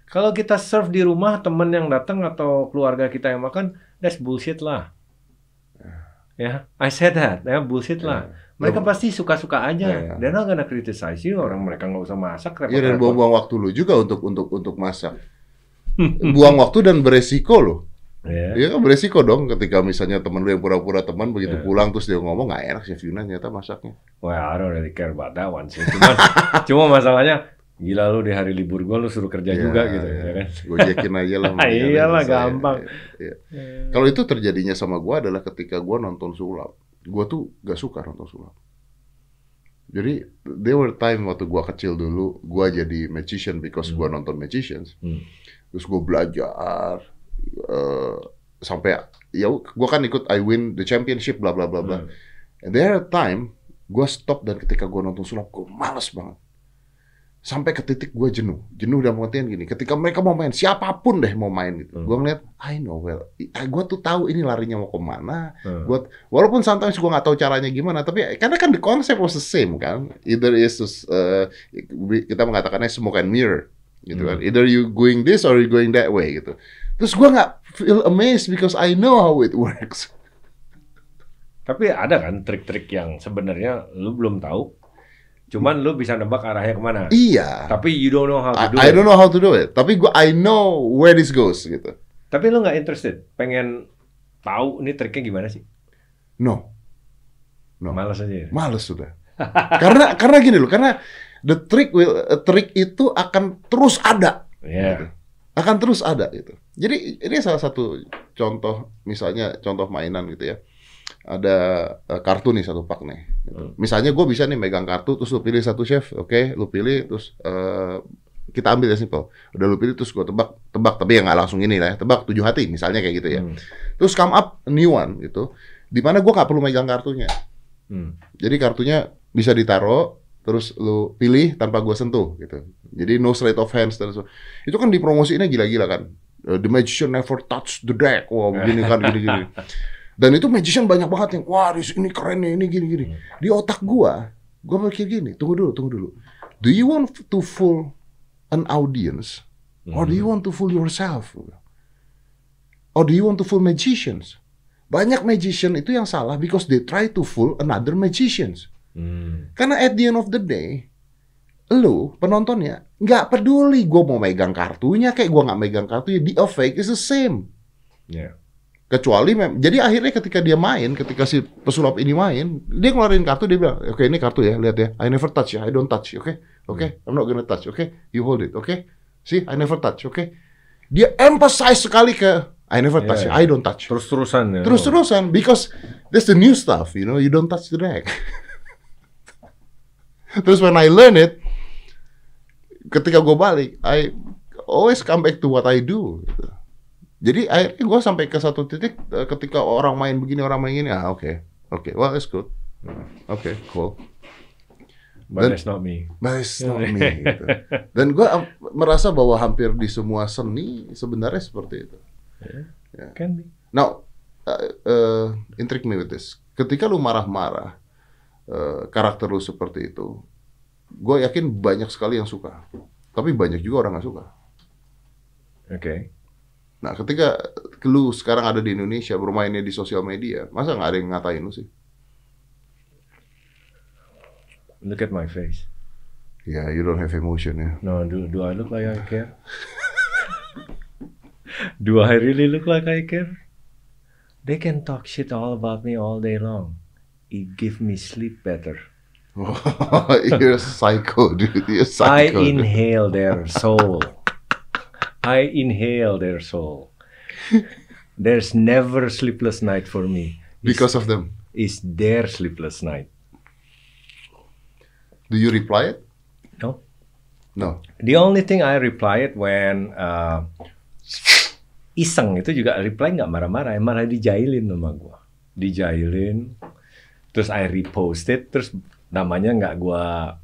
Kalau kita serve di rumah teman yang datang atau keluarga kita yang makan, that's bullshit lah. Ya, I said that, ya bullshit lah. Mereka pasti suka-suka aja. Ya, ya. They're not gonna criticize you. Orang mereka nggak usah masak. Iya dan repot-repot. buang-buang waktu lu juga untuk untuk untuk masak. Buang waktu dan beresiko loh. Ya. Iya kan beresiko dong ketika misalnya temen lu yang pura-pura teman begitu Iya. pulang terus dia ngomong nggak enak chef Yuna ternyata masaknya. Well, I don't really care about that one sih. Cuman, cuma masalahnya, gila lu di hari libur gua lu suruh kerja juga gitu, ya kan? Gue jekin aja lah. Iyalah, saya. gampang. Iya. Kalau itu terjadinya sama gua adalah ketika gua nonton sulap. Gua tuh gak suka nonton sulap. Jadi there were time waktu gua kecil dulu, gua jadi magician because gua nonton magicians. Hmm. Terus gua belajar eh, sampai ya gua kan ikut I win the championship bla bla bla bla. Hmm. And there are time gua stop dan ketika gua nonton sulap gua males banget. Sampai ke titik gua jenuh. Jenuh dalam pengertian gini, ketika mereka mau main, siapa pun deh mau main gitu. Hmm. Gua ngeliat, I know well, gua tuh tahu ini larinya mau ke mana, Hmm. Gua walaupun sometimes gua nggak tahu caranya gimana, tapi karena kan the concept was the same kan. Either is uh, kita mengatakannya smoke and mirror gitu kan. Either you going this or you going that way gitu. Terus gua nggak feel amazed because I know how it works. Tapi ada kan trik-trik yang sebenarnya lu belum tahu, cuman lu bisa nebak arahnya ke mana. Iya. Tapi you don't know how to I, do I it. don't know how to do it. Tapi gua I know where this goes gitu. Tapi lu nggak interested, pengen tahu ini triknya gimana sih? No. No. Malas aja. ya? Males sudah. karena karena gini loh, karena the trick will a trick itu akan terus ada. Iya. Akan terus ada gitu. Jadi ini salah satu contoh misalnya contoh mainan gitu ya. Ada eh, kartu nih satu pak nih. gitu. Hmm. Misalnya gue bisa nih megang kartu terus lu pilih satu chef, oke, lu pilih terus eh, kita ambil ya simple. Udah lu pilih terus gue tebak, tebak tapi ya nggak langsung ini lah ya, tebak tujuh hati misalnya kayak gitu ya. Hmm. Terus come up new one gitu. Di mana gue nggak perlu megang kartunya. Hmm. Jadi kartunya bisa ditaruh terus lu pilih tanpa gua sentuh gitu. Jadi no straight of hands dan so. Itu kan dipromosiinnya gila-gila kan. Uh, The magician never touch the deck. Wah, begini kan gini-gini. Dan itu magician banyak banget yang wah ini keren nih, ini gini-gini. Di otak gua, gua mikir gini, tunggu dulu, tunggu dulu. Do you want to fool an audience or do you want to fool yourself? Or do you want to fool magicians? Banyak magician itu yang salah because they try to fool another magicians. Hmm. Karena at the end of the day, lu penontonnya nggak peduli gue mau megang kartunya kayak gue nggak megang kartunya, the fake is the same. Ya. Kecuali mem jadi akhirnya ketika dia main, ketika si pesulap ini main, dia ngeluarin kartu dia bilang, oke ini kartu ya, lihat ya, I never touch ya, I don't touch, oke, oke, I'm not gonna touch, oke, you hold it, oke, see, I never touch, oke. Dia emphasize sekali ke I never touch, Yeah, I don't touch. Terus-terusan ya. Terus-terusan because that's the new stuff, you know, you don't touch the deck. Terus when I learn it, ketika gue balik, I always come back to what I do. gitu. Jadi akhirnya gue sampai ke satu titik eh, ketika orang main begini, orang main gini, ah oke, oke, well it's good, oke, cool. But Dan- that's not me. But it's not me. gitu. Dan gue merasa bahwa hampir di semua seni sebenarnya seperti itu. Can be. Now, uh, uh, intrigue me with this. Ketika lu marah-marah, uh, karakter lu seperti itu, gue yakin banyak sekali yang suka. Tapi banyak juga orang nggak suka. Oke. Nah, ketika lu sekarang ada di Indonesia, bermainnya di sosial media, masa nggak ada yang ngatain lu sih? Look at my face. Ya, you don't have emotion ya. No, do do I look like I care? do I really look like I care? They can talk shit all about me all day long. It give me sleep better. You're psycho, dude. You're I psycho. dude. inhale their soul. I inhale their soul. There's never sleepless night for me. Because of them. It's their sleepless night. Do you reply it? No. No. The only thing I reply it when uh, iseng itu juga reply nggak marah-marah, malah dijailin sama gua. Dijailin, terus I repost it, terus namanya nggak gua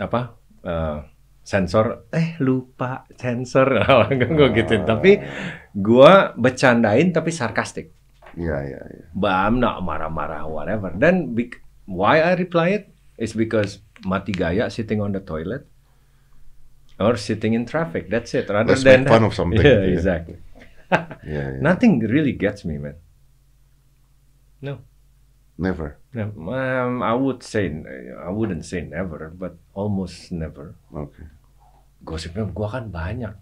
apa uh, sensor, eh lupa sensor, gua gituin. Tapi gua bercandain tapi sarkastik. Iya, iya, iya. I'm not marah-marah whatever. Then bec- why I reply it is because mati gaya sitting on the toilet or sitting in traffic. That's it. Rather Let's than make fun that- of something. Yeah, Yeah. exactly. Iya, iya. Nothing really gets me, man. No. Never. Um, I would say I wouldn't say never, but almost never. Oke. Gosipnya gua kan banyak.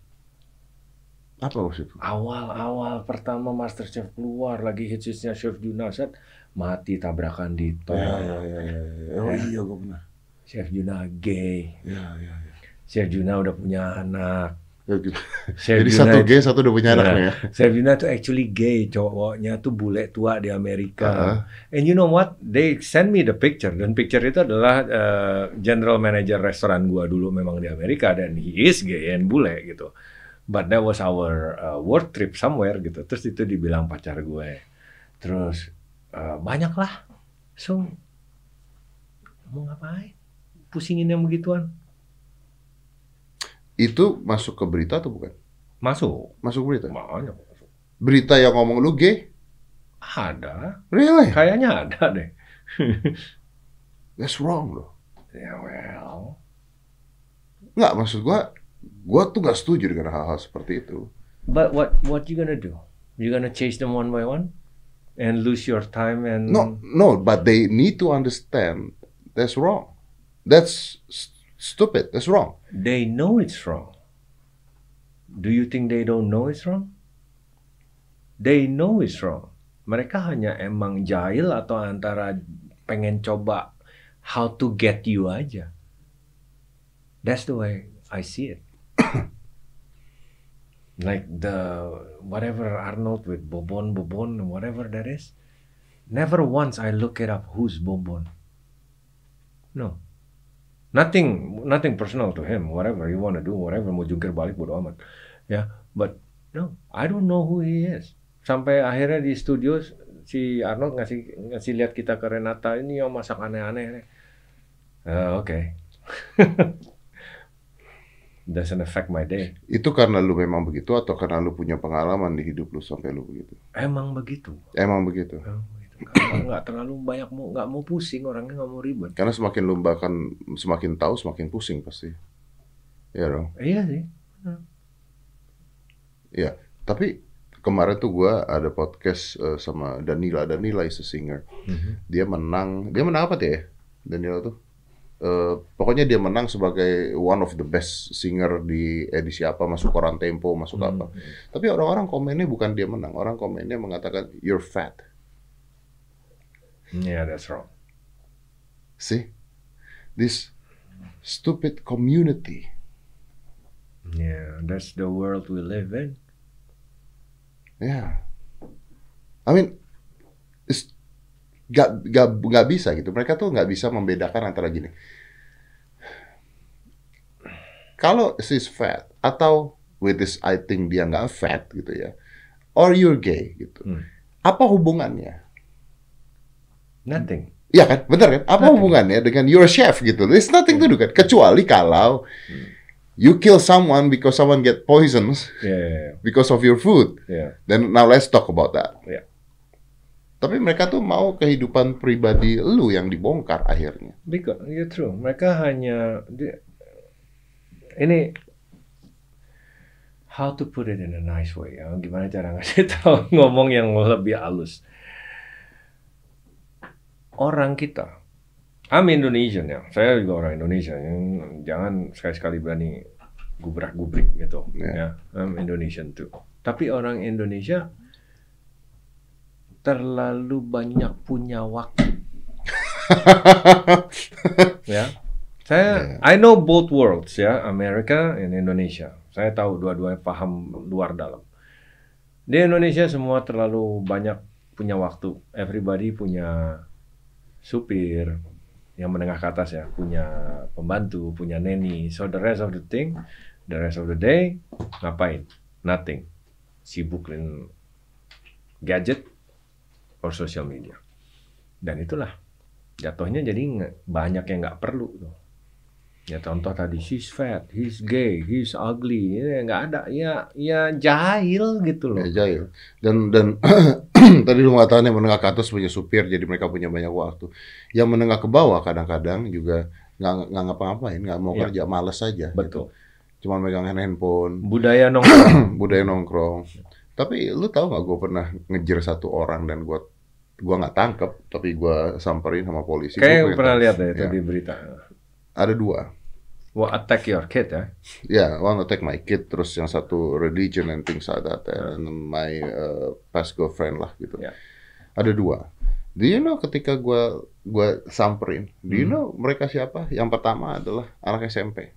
Apa gosip? Awal-awal pertama MasterChef keluar lagi hitsnya Chef Junasat mati tabrakan di tol. Ya, ya, ya, ya, ya. Oh Ya. iya, gue benar. Chef Juna gay. Ya, ya, ya. Chef Juna udah punya anak. Ya, Jadi satu gay, satu udah punya anak Ya. nih ya. Chef Juna tuh actually gay, cowoknya tuh bule tua di Amerika. Uh-huh. And you know what? They send me the picture dan picture itu adalah uh, general manager restoran gua dulu memang di Amerika dan he is gay and bule gitu. But that was our uh, work trip somewhere gitu. Terus itu dibilang pacar gue. Terus uh, banyak lah. So mau ngapain? Pusingin yang begituan. Itu masuk ke berita atau bukan? Masuk. Masuk berita. Banyak masuk. Berita yang ngomong lu gay? Ada. Really? Kayaknya ada deh. That's wrong loh. Ya well. Nggak, maksud gua, gua tuh nggak setuju dengan hal-hal seperti itu. But what what you gonna do? You gonna chase them one by one and lose your time and No, no, but they need to understand that's wrong. That's st- stupid. That's wrong. They know it's wrong. Do you think they don't know it's wrong? They know it's wrong. Mereka hanya emang jahil atau antara pengen coba how to get you aja. That's the way I see it. like the whatever Arnold with Bobon Bobon whatever that is. Never once I look it up who's Bobon. No. Nothing nothing personal to him. Whatever you want to do, whatever mau jungkir balik bodo amat. Ya, but no, I don't know who he is. Sampai akhirnya di studio si Arnold ngasih ngasih lihat kita ke Renata ini yang masak aneh-aneh. Eh, Oke. Doesn't affect my day. Itu karena lu memang begitu atau karena lu punya pengalaman di hidup lu sampai lu begitu? Emang begitu. Emang begitu. Emang begitu. Nggak, terlalu banyak mau nggak mau pusing orangnya nggak mau ribet. Karena semakin lu bahkan semakin tahu semakin pusing pasti. Iya dong. Iya sih. Iya. Tapi kemarin tuh gua ada podcast eh, sama Danila. Danila is a singer. Dia menang. Dia menang apa tuh ya? Danila tuh. Eh, pokoknya dia menang sebagai one of the best singer di edisi apa masuk koran Tempo masuk apa. Tapi orang-orang komennya bukan dia menang. Orang komennya mengatakan you're fat. Yeah, that's wrong. See? This stupid community. Yeah, that's the world we live in. Ya. I mean, it's gak, gak, gak bisa gitu. Mereka tuh gak bisa membedakan antara gini. Kalau she's fat atau with this I think dia nggak fat gitu ya, or you're gay gitu. Hmm. Apa hubungannya? Nothing. Iya kan, benar kan? Apa Nothing. hubungannya dengan your chef gitu? There's nothing to do kan. Kecuali kalau you kill someone because someone get poisons Yeah, yeah, because of your food. yeah. Then now let's talk about that. Yeah. Tapi mereka tuh mau kehidupan pribadi lu yang dibongkar akhirnya. Because yeah, true. Mereka hanya ini how to put it in a nice way ya. Gimana cara ngasih tahu ngomong yang lebih halus. Orang kita, I'm Indonesian ya. Saya juga orang Indonesia. Yang- Jangan sekali-sekali berani gubrak-gubrik gitu. Yeah. Ya, I'm Indonesian too. Tapi orang Indonesia terlalu banyak punya waktu ya. Saya I know both worlds ya, Amerika dan Indonesia. Saya tahu dua-duanya paham luar dalam. Di Indonesia semua terlalu banyak punya waktu. Everybody punya supir yang menengah ke atas ya, punya pembantu, punya neni. So the rest of the thing, the rest of the day ngapain? Nothing. Sibuk dengan gadget or social media. Dan itulah jatuhnya jadi banyak yang nggak perlu tuh. Ya contoh tadi she's fat, he's gay, he's ugly, ya nggak ada, ya ya jahil gitu loh. Ya, jahil. Dan dan tadi lu mengatakan yang menengah ke atas punya supir, jadi mereka punya banyak waktu. Yang menengah ke bawah kadang-kadang juga nggak nggak ngapa-ngapain, nggak mau Ya. kerja, males saja. Betul. Cuma megang handphone, Budaya nongkrong. budaya nongkrong. Tapi lu tahu nggak gue pernah ngejar satu orang dan gue gua nggak tangkep, tapi gua samperin sama polisi. Gua Kayak pernah lihat ya Ya. di berita. Ada dua. Well, attack your kid ya. Ya, one attack my kid, terus yang satu religion and things like that, and my uh, past girlfriend lah gitu. Ya. Ada dua. Do you know ketika gua gua samperin, do you Hmm. know mereka siapa? Yang pertama adalah anak SMP,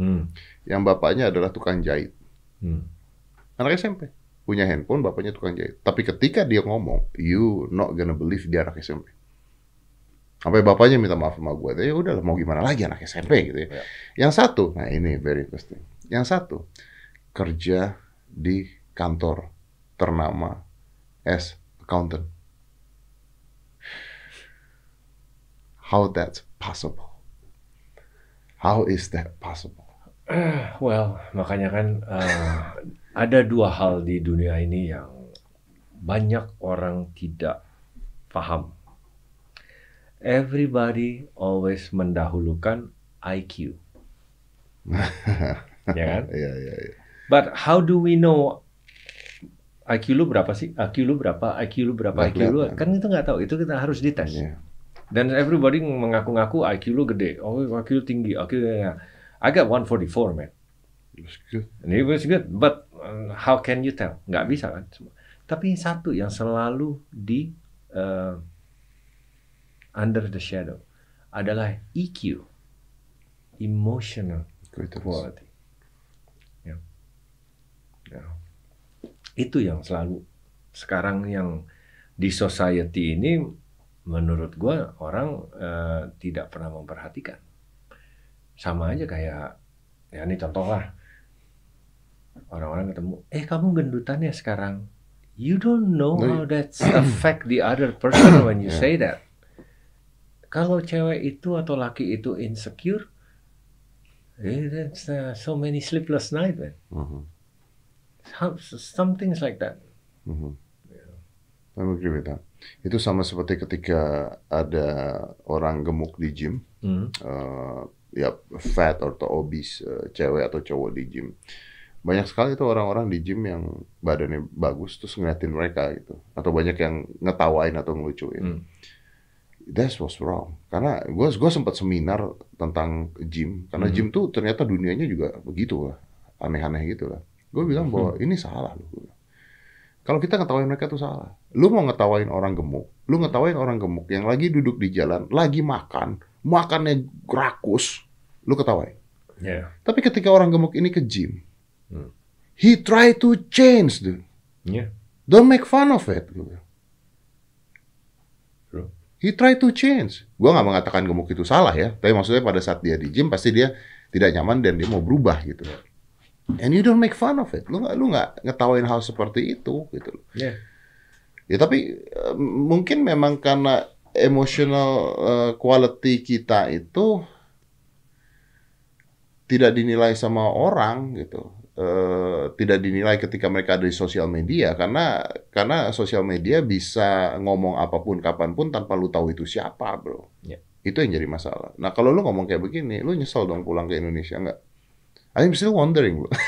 Hmm. yang bapaknya adalah tukang jahit. Hmm. Anak SMP punya handphone, bapaknya tukang jahit. Tapi ketika dia ngomong, you not gonna believe dia anak SMP. Sampai bapaknya minta maaf sama gue. Ya udah mau gimana lagi anak SMP gitu ya. Ya. Yang satu, nah ini very interesting. Yang satu kerja di kantor ternama as accountant. How that's possible? How is that possible? Well, makanya kan eh, ada dua hal di dunia ini yang banyak orang tidak paham. Everybody always mendahulukan IQ. ya kan? Iya, iya, iya. But how do we know IQ lu berapa sih? IQ lu berapa? IQ lu berapa? IQ lu kan itu nggak tahu. Itu kita harus dites. Iya. Dan everybody mengaku-ngaku IQ lu gede. Oh, IQ lu tinggi. IQ ya. I got 144, man. That's good. And it was good, but uh, how can you tell? Nggak bisa kan. Tapi satu yang selalu di uh, under the shadow adalah EQ, emotional quality. Ya. Ya. Itu yang selalu sekarang yang di society ini menurut gua orang eh, tidak pernah memperhatikan. Sama aja kayak ya ini contoh lah orang-orang ketemu, eh kamu gendutan ya sekarang. You don't know No, how that's affect the other person when you Yeah. say that. Kalau cewek itu atau laki itu insecure, eh, that's uh, so many sleepless night, man. Mhm. Some, some things like that. Mhm. I agree with that. Itu sama seperti ketika ada orang gemuk di gym, Hmm. eh, ya fat atau obese, eh, cewek atau cowok di gym. Banyak sekali itu orang-orang di gym yang badannya bagus terus ngeliatin mereka gitu, atau banyak yang ngetawain atau ngelucuin. Hmm. That's what's wrong. Karena gue gue sempat seminar tentang gym, karena Mhm. gym tuh ternyata dunianya juga begitu lah, aneh-aneh gitu lah. Gue bilang bahwa ini salah loh. Kalau kita ngetawain mereka tuh salah. Lu mau ngetawain orang gemuk, lu ngetawain orang gemuk yang lagi duduk di jalan, lagi makan, makannya rakus, lu ketawain. Yeah. Tapi ketika orang gemuk ini ke gym, Hmm. he try to change, dude. Yeah. Don't make fun of it. He try to change. Gua nggak mengatakan gemuk itu salah ya, tapi maksudnya pada saat dia di gym pasti dia tidak nyaman dan dia mau berubah gitu. And you don't make fun of it. Lu nggak lu nggak ngetawain hal seperti itu gitu. Yeah. Ya tapi eh, mungkin memang karena emotional eh, quality kita itu tidak dinilai sama orang gitu. Eh, tidak dinilai ketika mereka ada di sosial media karena karena sosial media bisa ngomong apa pun kapan pun tanpa lu tahu itu siapa, bro. Ya. Itu yang jadi masalah. Nah kalau lu ngomong kayak begini, lu nyesel dong pulang ke Indonesia nggak? I'm still wondering, bro.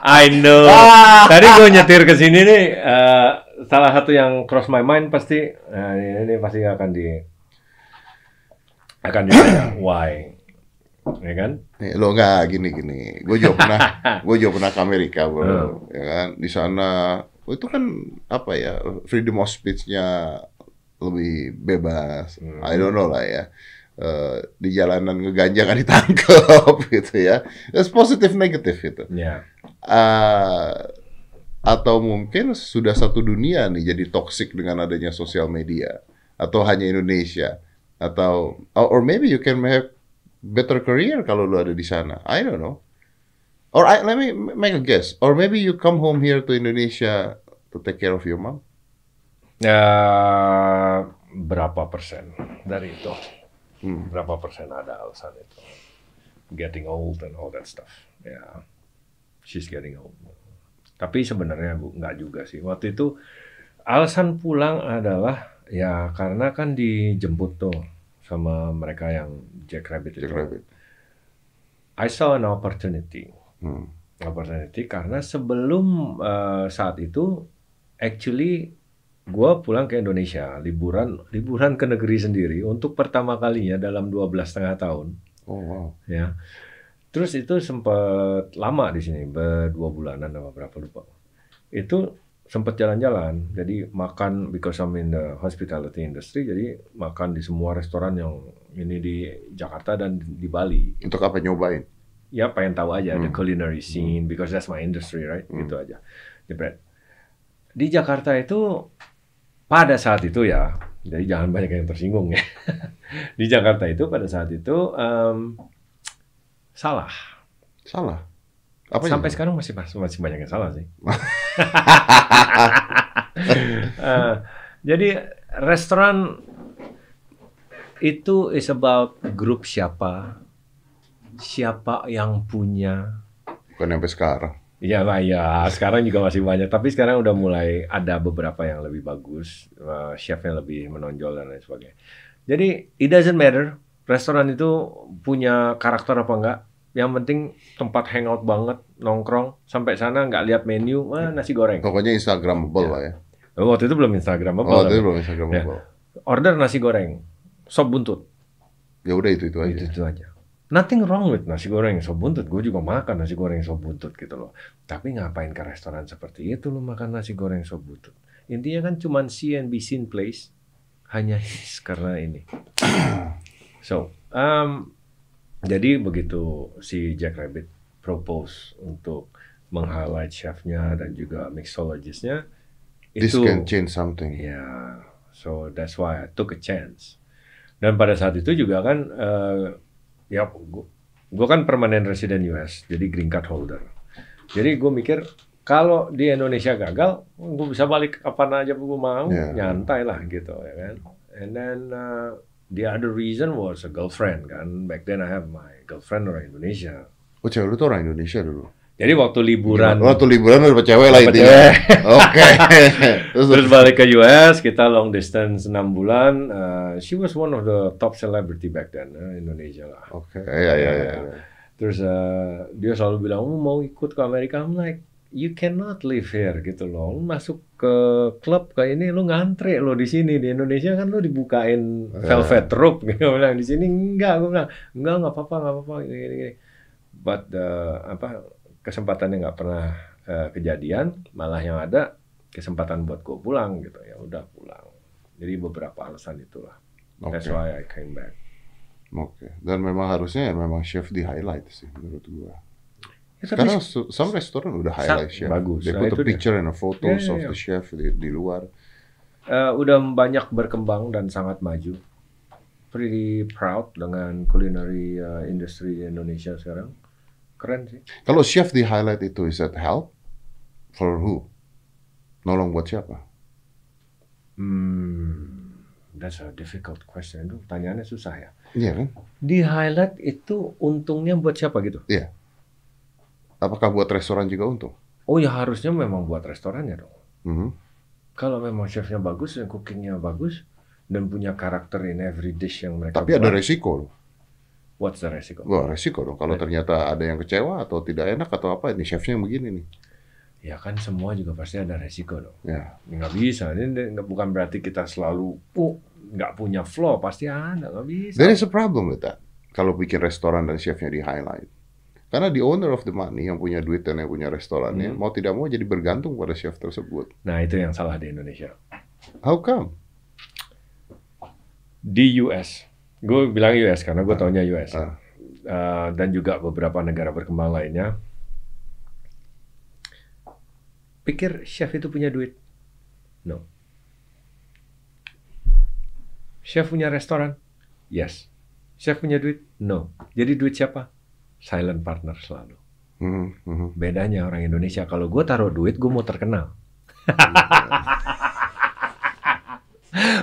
I know. Tadi gue nyetir ke sini nih, eh, salah satu yang cross my mind pasti, nah, ini, ini pasti akan di akan ditanya why, ya kan? Nih, lo nggak gini gini. Gue juga pernah, gue juga pernah ke Amerika, bro. Hmm. Ya kan, di sana oh, itu kan apa ya freedom of speech-nya lebih bebas. Hmm. I don't know lah ya. Eh, di jalanan ngeganja kan ditangkap gitu ya. It's positif negatif gitu. Ya. Eh, atau mungkin sudah satu dunia nih jadi toxic dengan adanya sosial media atau hanya Indonesia atau or maybe you can have better career kalau lu ada di sana. I don't know. Or I, let me make a guess. Or maybe you come home here to Indonesia to take care of your mom. Ya, berapa persen dari itu? Hmm. Berapa persen ada alasan itu? Getting old and all that stuff. Ya, she's getting old. Tapi sebenarnya bu, nggak juga sih. Waktu itu alasan pulang adalah ya karena kan dijemput tuh sama mereka yang Jack Rabbit itu. Jack Rabbit. I saw an opportunity. Hmm. opportunity karena sebelum eh, saat itu actually gue pulang ke Indonesia liburan liburan ke negeri sendiri untuk pertama kalinya dalam 12 setengah tahun Oh wow. ya terus itu sempat lama di sini berdua bulanan apa berapa lupa itu sempat jalan-jalan. Jadi makan because I'm in the hospitality industry jadi makan di semua restoran yang ini di Jakarta dan di Bali. Untuk apa nyobain? ya pengen tahu aja the Hmm. culinary scene because that's my industry right? Hmm. gitu aja. Jebret. Di Jakarta itu pada saat itu ya jadi jangan banyak yang tersinggung ya. Di Jakarta itu pada saat itu em, salah. Salah. Apa sampai sekarang masih masih banyak yang salah sih Eh, jadi restoran itu is about grup siapa siapa yang punya Bukan sampai sekarang. Iya lah ya, sekarang juga masih banyak. Tapi sekarang udah mulai ada beberapa yang lebih bagus, eh, chefnya lebih menonjol dan lain sebagainya. Jadi it doesn't matter restoran itu punya karakter apa enggak. Yang penting tempat hangout banget, nongkrong sampai sana nggak lihat menu, wah nasi goreng. Pokoknya Instagramable Ya. lah ya. Waktu itu belum Instagram apa. Oh, itu belum Instagramable. Order nasi goreng, sop buntut, Ya udah itu itu aja. itu itu aja. Nothing wrong with nasi goreng sop buntut. Gue juga makan nasi goreng sop buntut gitu loh. Tapi ngapain ke restoran seperti itu lo makan nasi goreng sop buntut? Intinya kan cuman see and be seen place. Hanya his karena ini. So, um, jadi begitu si Jack Rabbit propose untuk meng-highlight chefnya dan juga mixologistnya This itu can change something. Ya, so that's why I took a chance. Dan pada saat itu juga kan, eh, ya, gue kan permanent resident US, jadi green card holder. Jadi gue mikir kalau di Indonesia gagal, gue bisa balik kapan aja gue mau, Ya. nyantai lah gitu ya kan. And then uh, the other reason was a girlfriend kan. Back then I have my girlfriend orang Indonesia. Oh cewek lu tuh orang Indonesia dulu. Jadi waktu liburan Lo tuh liburan dapet cewek lah intinya. Oke. Terus Terus balik ke US, kita long distance 6 bulan. Uh, she was one of the top celebrity back then, uh, Indonesia lah. Oke, ya ya ya. Terus uh, dia selalu bilang, "Oh, mau ikut ke Amerika?" I'm like, you cannot live here gitu loh. Lu masuk ke klub kayak ini, lu ngantri lo di sini di Indonesia kan lu dibukain Ya. velvet rope gitu. Gua bilang di sini enggak, gue bilang enggak nggak apa-apa nggak apa-apa gini, gini, gini. But uh, apa kesempatannya nggak pernah uh, kejadian, malah yang ada kesempatan buat gue pulang gitu ya udah pulang. Jadi beberapa alasan itulah. Oke. That's why I came back. Oke. Dan memang harusnya ya memang chef di highlight sih menurut gua. Ya, tapi su- some restoran udah highlight chef. bagus. They Nah, put a dia. picture and a photos Ya, ya, of ya. the chef di, di luar. Eh, udah banyak berkembang dan sangat maju. Pretty proud dengan culinary uh, industry di Indonesia sekarang. Keren sih. Kalau chef di highlight itu is that help for who? Nolong buat siapa? Hmm, that's a difficult question. Itu pertanyaannya susah ya. Iya kan? Di highlight itu untungnya buat siapa gitu? Apakah buat restoran juga untung? Oh ya harusnya memang buat restorannya dong. Mhm. Kalau memang chefnya bagus dan cookingnya bagus dan punya karakter in every dish yang mereka Tapi ada buat, resiko loh. what's the resiko? Wah resiko dong. Kalau Ya. ternyata ada yang kecewa atau tidak enak atau apa, ini chefnya yang begini nih. Ya kan semua juga pasti ada resiko dong. Ya. nggak bisa ini bukan berarti kita selalu uh, nggak punya flow pasti ada nggak bisa There is a problem with that. Kalau bikin restoran dan chefnya di highlight. Karena the owner of the money yang punya duit dan yang punya restorannya Hmm. mau tidak mau jadi bergantung pada chef tersebut. nah itu yang salah di Indonesia How come? di US. Gue bilang US karena gue taunya US. Ah. Uh, dan juga beberapa negara berkembang lainnya. Pikir chef itu punya duit? No. Chef punya restoran? Yes. Chef punya duit? No. Jadi duit siapa? Silent partner selalu. Mhm, mhm. Bedanya orang Indonesia, kalau gue taruh duit, gue mau terkenal.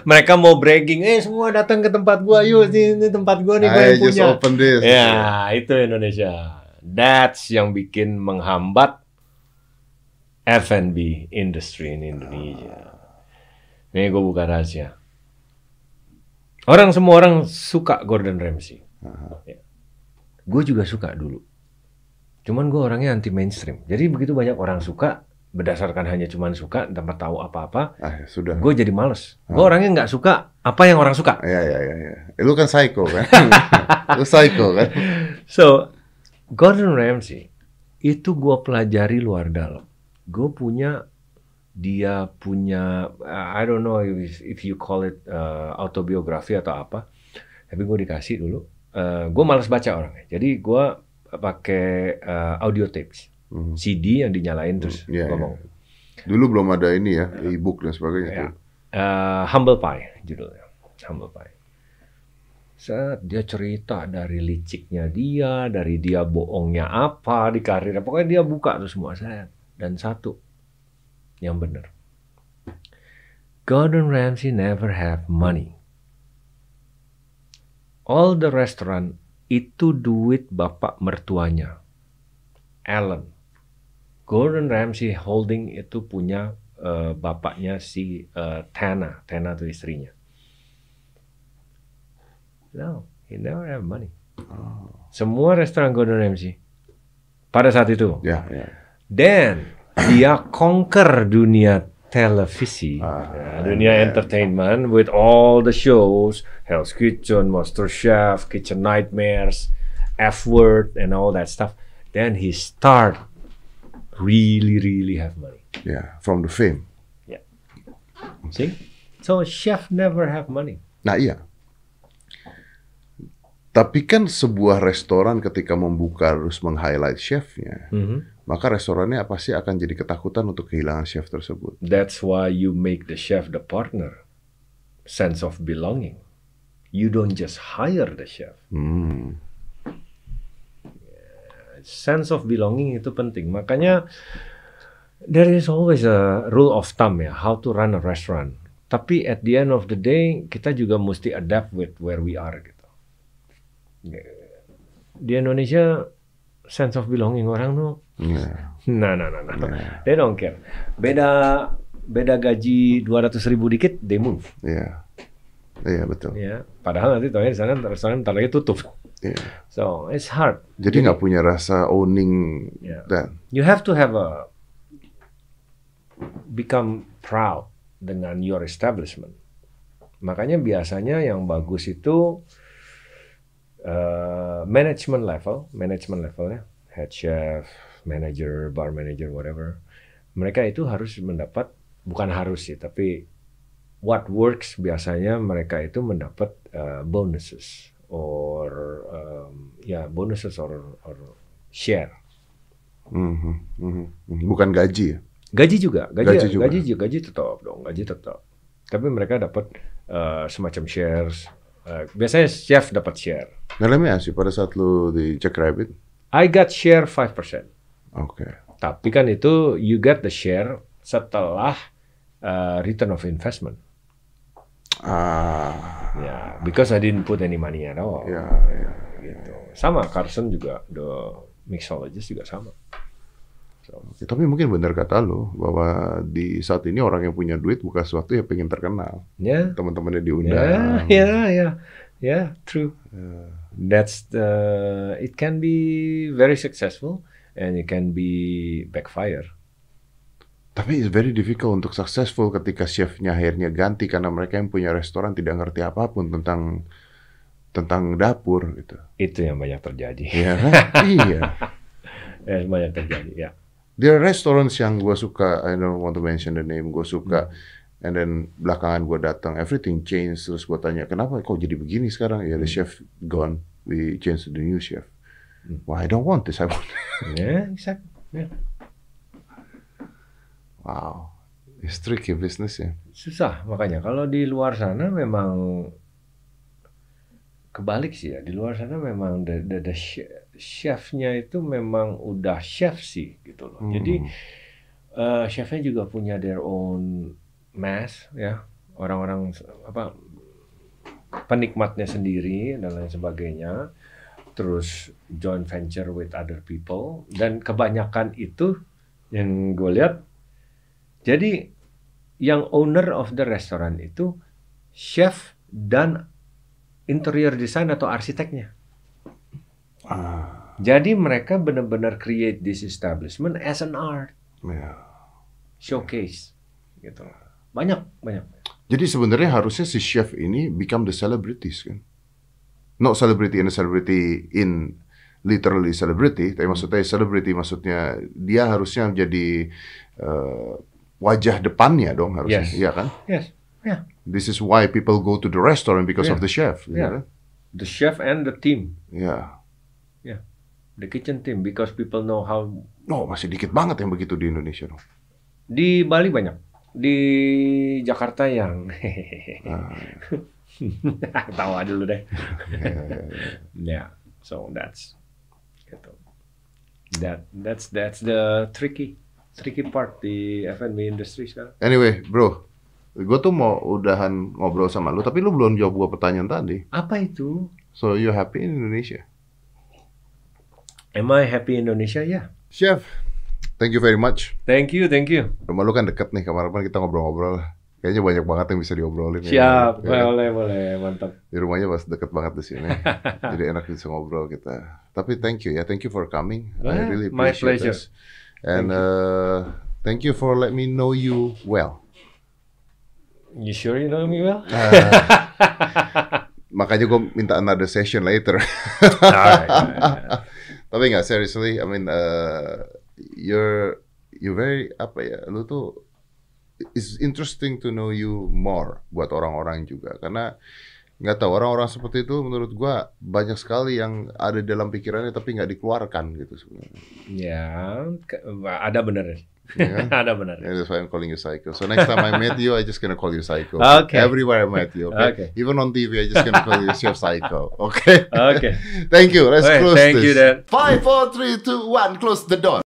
Mereka mau bragging, eh semua datang ke tempat gua, yuk ini, ini tempat gua nih, gua yang punya. open this. Ya, itu Indonesia. That's yang bikin menghambat F&B industry in Indonesia. Ini gue buka rahasia. Orang semua orang suka Gordon Ramsay. Ya. Gue juga suka dulu. Cuman gue orangnya anti mainstream. Jadi begitu banyak orang suka, berdasarkan hanya cuman suka tanpa tahu apa-apa, Ah, ya sudah. gue jadi males. Gue orangnya nggak suka apa yang orang suka. Ya, ya, ya, ya. Eh, Lu kan psycho kan? Lu psycho kan? So, Gordon Ramsay itu gue pelajari luar dalam. Gue punya dia punya I don't know if, if you call it uh, autobiografi atau apa, tapi gue dikasih dulu. Uh, gue malas baca orangnya, jadi gue pakai uh, audio tapes, Mhm. CD yang dinyalain terus Iya, ngomong. Dulu belum ada ini ya, e-book dan sebagainya. Ya. tuh. Uh, Humble Pie judulnya. Humble Pie. Set, dia cerita dari liciknya dia, dari dia bohongnya apa di karir. Pokoknya dia buka tuh semua saya. Dan satu yang benar. Gordon Ramsay never have money. All the restaurant itu duit bapak mertuanya. Alan. Gordon Ramsay Holding itu punya eh, bapaknya si eh, Tana, Tana itu istrinya. No, he never have money. Semua restoran Gordon Ramsay pada saat itu. Ya, ya. Dan dia conquer dunia televisi, Ah, ya, dunia entertainment with all the shows, Hell's Kitchen, Master Chef, Kitchen Nightmares, F Word, and all that stuff. Then he start really, really have money. Ya, from the fame. See? So chef never have money. Nah, iya. Tapi kan sebuah restoran ketika membuka harus meng-highlight chefnya, maka restorannya pasti akan jadi ketakutan untuk kehilangan chef tersebut. That's why you make the chef the partner. Sense of belonging. You don't just hire the chef. Hmm. Sense of belonging itu penting. Makanya there is always a rule of thumb ya, how to run a restaurant. Tapi at the end of the day, kita juga mesti adapt with where we are gitu. Di Indonesia, sense of belonging orang tuh. Nah, nah, nah, nah. Yeah. They don't care. Beda beda gaji 200 ribu dikit, they move. Iya. Iya, betul. Ya, padahal nanti tahu di sana restoran bentar lagi tutup. Iya. So it's hard. Jadi nggak punya rasa owning Ya. dan You have to have a become proud dengan your establishment. Makanya biasanya yang bagus itu eh, management level, management levelnya, head chef, manager, bar manager, whatever. Mereka itu harus mendapat, bukan harus sih, tapi what works biasanya mereka itu mendapat eh, bonuses or um, ya bonuses or, or share. Mhm, mhm, mhm. bukan gaji ya. Gaji juga, gaji Gaji gaji juga. gaji, gaji tetap dong, gaji tetap. Tapi mereka dapat eh, semacam shares. Eh, biasanya chef dapat share. Nah, let me ask you, pada saat lu di Jack Rabbit, I got share 5%. Oke. Tapi kan itu you get the share setelah eh, return of investment. Ah, Ya, because I didn't put any money at all. ya, ya. Gitu. Sama Carson juga, the mixologist juga sama. So, Ya, tapi mungkin benar kata lu bahwa di saat ini orang yang punya duit bukan sesuatu yang pengen terkenal. ya, Teman-temannya ya, diundang. ya, ya, ya, true. That's the. It can be very successful and it can be backfire. Tapi it's very difficult untuk successful ketika chefnya akhirnya ganti karena mereka yang punya restoran tidak ngerti apa pun tentang tentang dapur gitu. Itu yang banyak terjadi. Iya kan? iya. Ya, banyak terjadi. Ya. There are restaurants yang gue suka, I don't want to mention the name, gue suka And then belakangan gue datang, everything changed. Terus gue tanya, kenapa kok jadi begini sekarang? Ya, the chef gone. We change to the new chef. Why I don't want this. I want. Yeah, exactly. Yeah. wow, it's tricky business ya. Susah makanya kalau di luar sana memang kebalik sih ya. Di luar sana memang the, the, the che- chefnya itu memang udah chef sih gitu loh. Jadi eh, chefnya juga punya their own mass ya. Orang-orang apa penikmatnya sendiri dan lain sebagainya. Terus joint venture with other people dan kebanyakan itu yang gue lihat jadi yang owner of the restaurant itu chef dan interior design atau arsiteknya. Ah, Jadi mereka benar-benar create this establishment as an art ya. showcase gitu. Banyak banyak. Jadi sebenarnya harusnya si chef ini become the celebrities kan? Not celebrity in a celebrity in literally celebrity, tapi maksudnya celebrity maksudnya dia harusnya jadi eh, wajah depannya dong harusnya, Yes. iya kan? Yes. Yeah. This is why people go to the restaurant because of Yeah. the chef, Yeah. kan? The chef and the team, Ya. the kitchen team because people know how Oh, masih dikit banget yang begitu di Indonesia dong. di Bali banyak. Di Jakarta yang Ah, tawa dulu deh. Yeah, so that's gitu. That that's that's the tricky tricky part di F&B industry sekarang. Anyway, bro, gue tuh mau udahan ngobrol sama lu, tapi lu belum jawab gua pertanyaan tadi. Apa itu? So you happy in Indonesia? Am I happy Indonesia? Ya. Chef, thank you very much. Thank you, thank you. Rumah lu kan deket nih, kemarin kita ngobrol-ngobrol. Kayaknya banyak banget yang bisa diobrolin. ya. Siap, Ya, boleh boleh, mantap. Di rumahnya pas deket banget di sini. Jadi enak bisa ngobrol kita. Tapi thank you ya, thank you for coming. I Well, really my appreciate pleasure. this. And uh, thank you for let me know you well. You sure you know me well? Makanya gue minta another session later. Alright, alright. Tapi nggak seriously, I mean, uh, you're you're very apa ya, lu tuh it's interesting to know you more buat orang-orang juga karena nggak tahu orang-orang seperti itu menurut gua banyak sekali yang ada dalam pikirannya tapi nggak dikeluarkan gitu sebenarnya. Ya, ada bener. Ya kan? ada bener. And that's why I'm calling you psycho. So next time I meet you, I just gonna call you psycho. Okay. Everywhere I met you. Okay. Okay. Even on TV, I just gonna call you Chef Psycho. Okay. Okay. Thank you. Let's Okay, close thank this. you, Dan. Five, four, three, two, one. Close the door.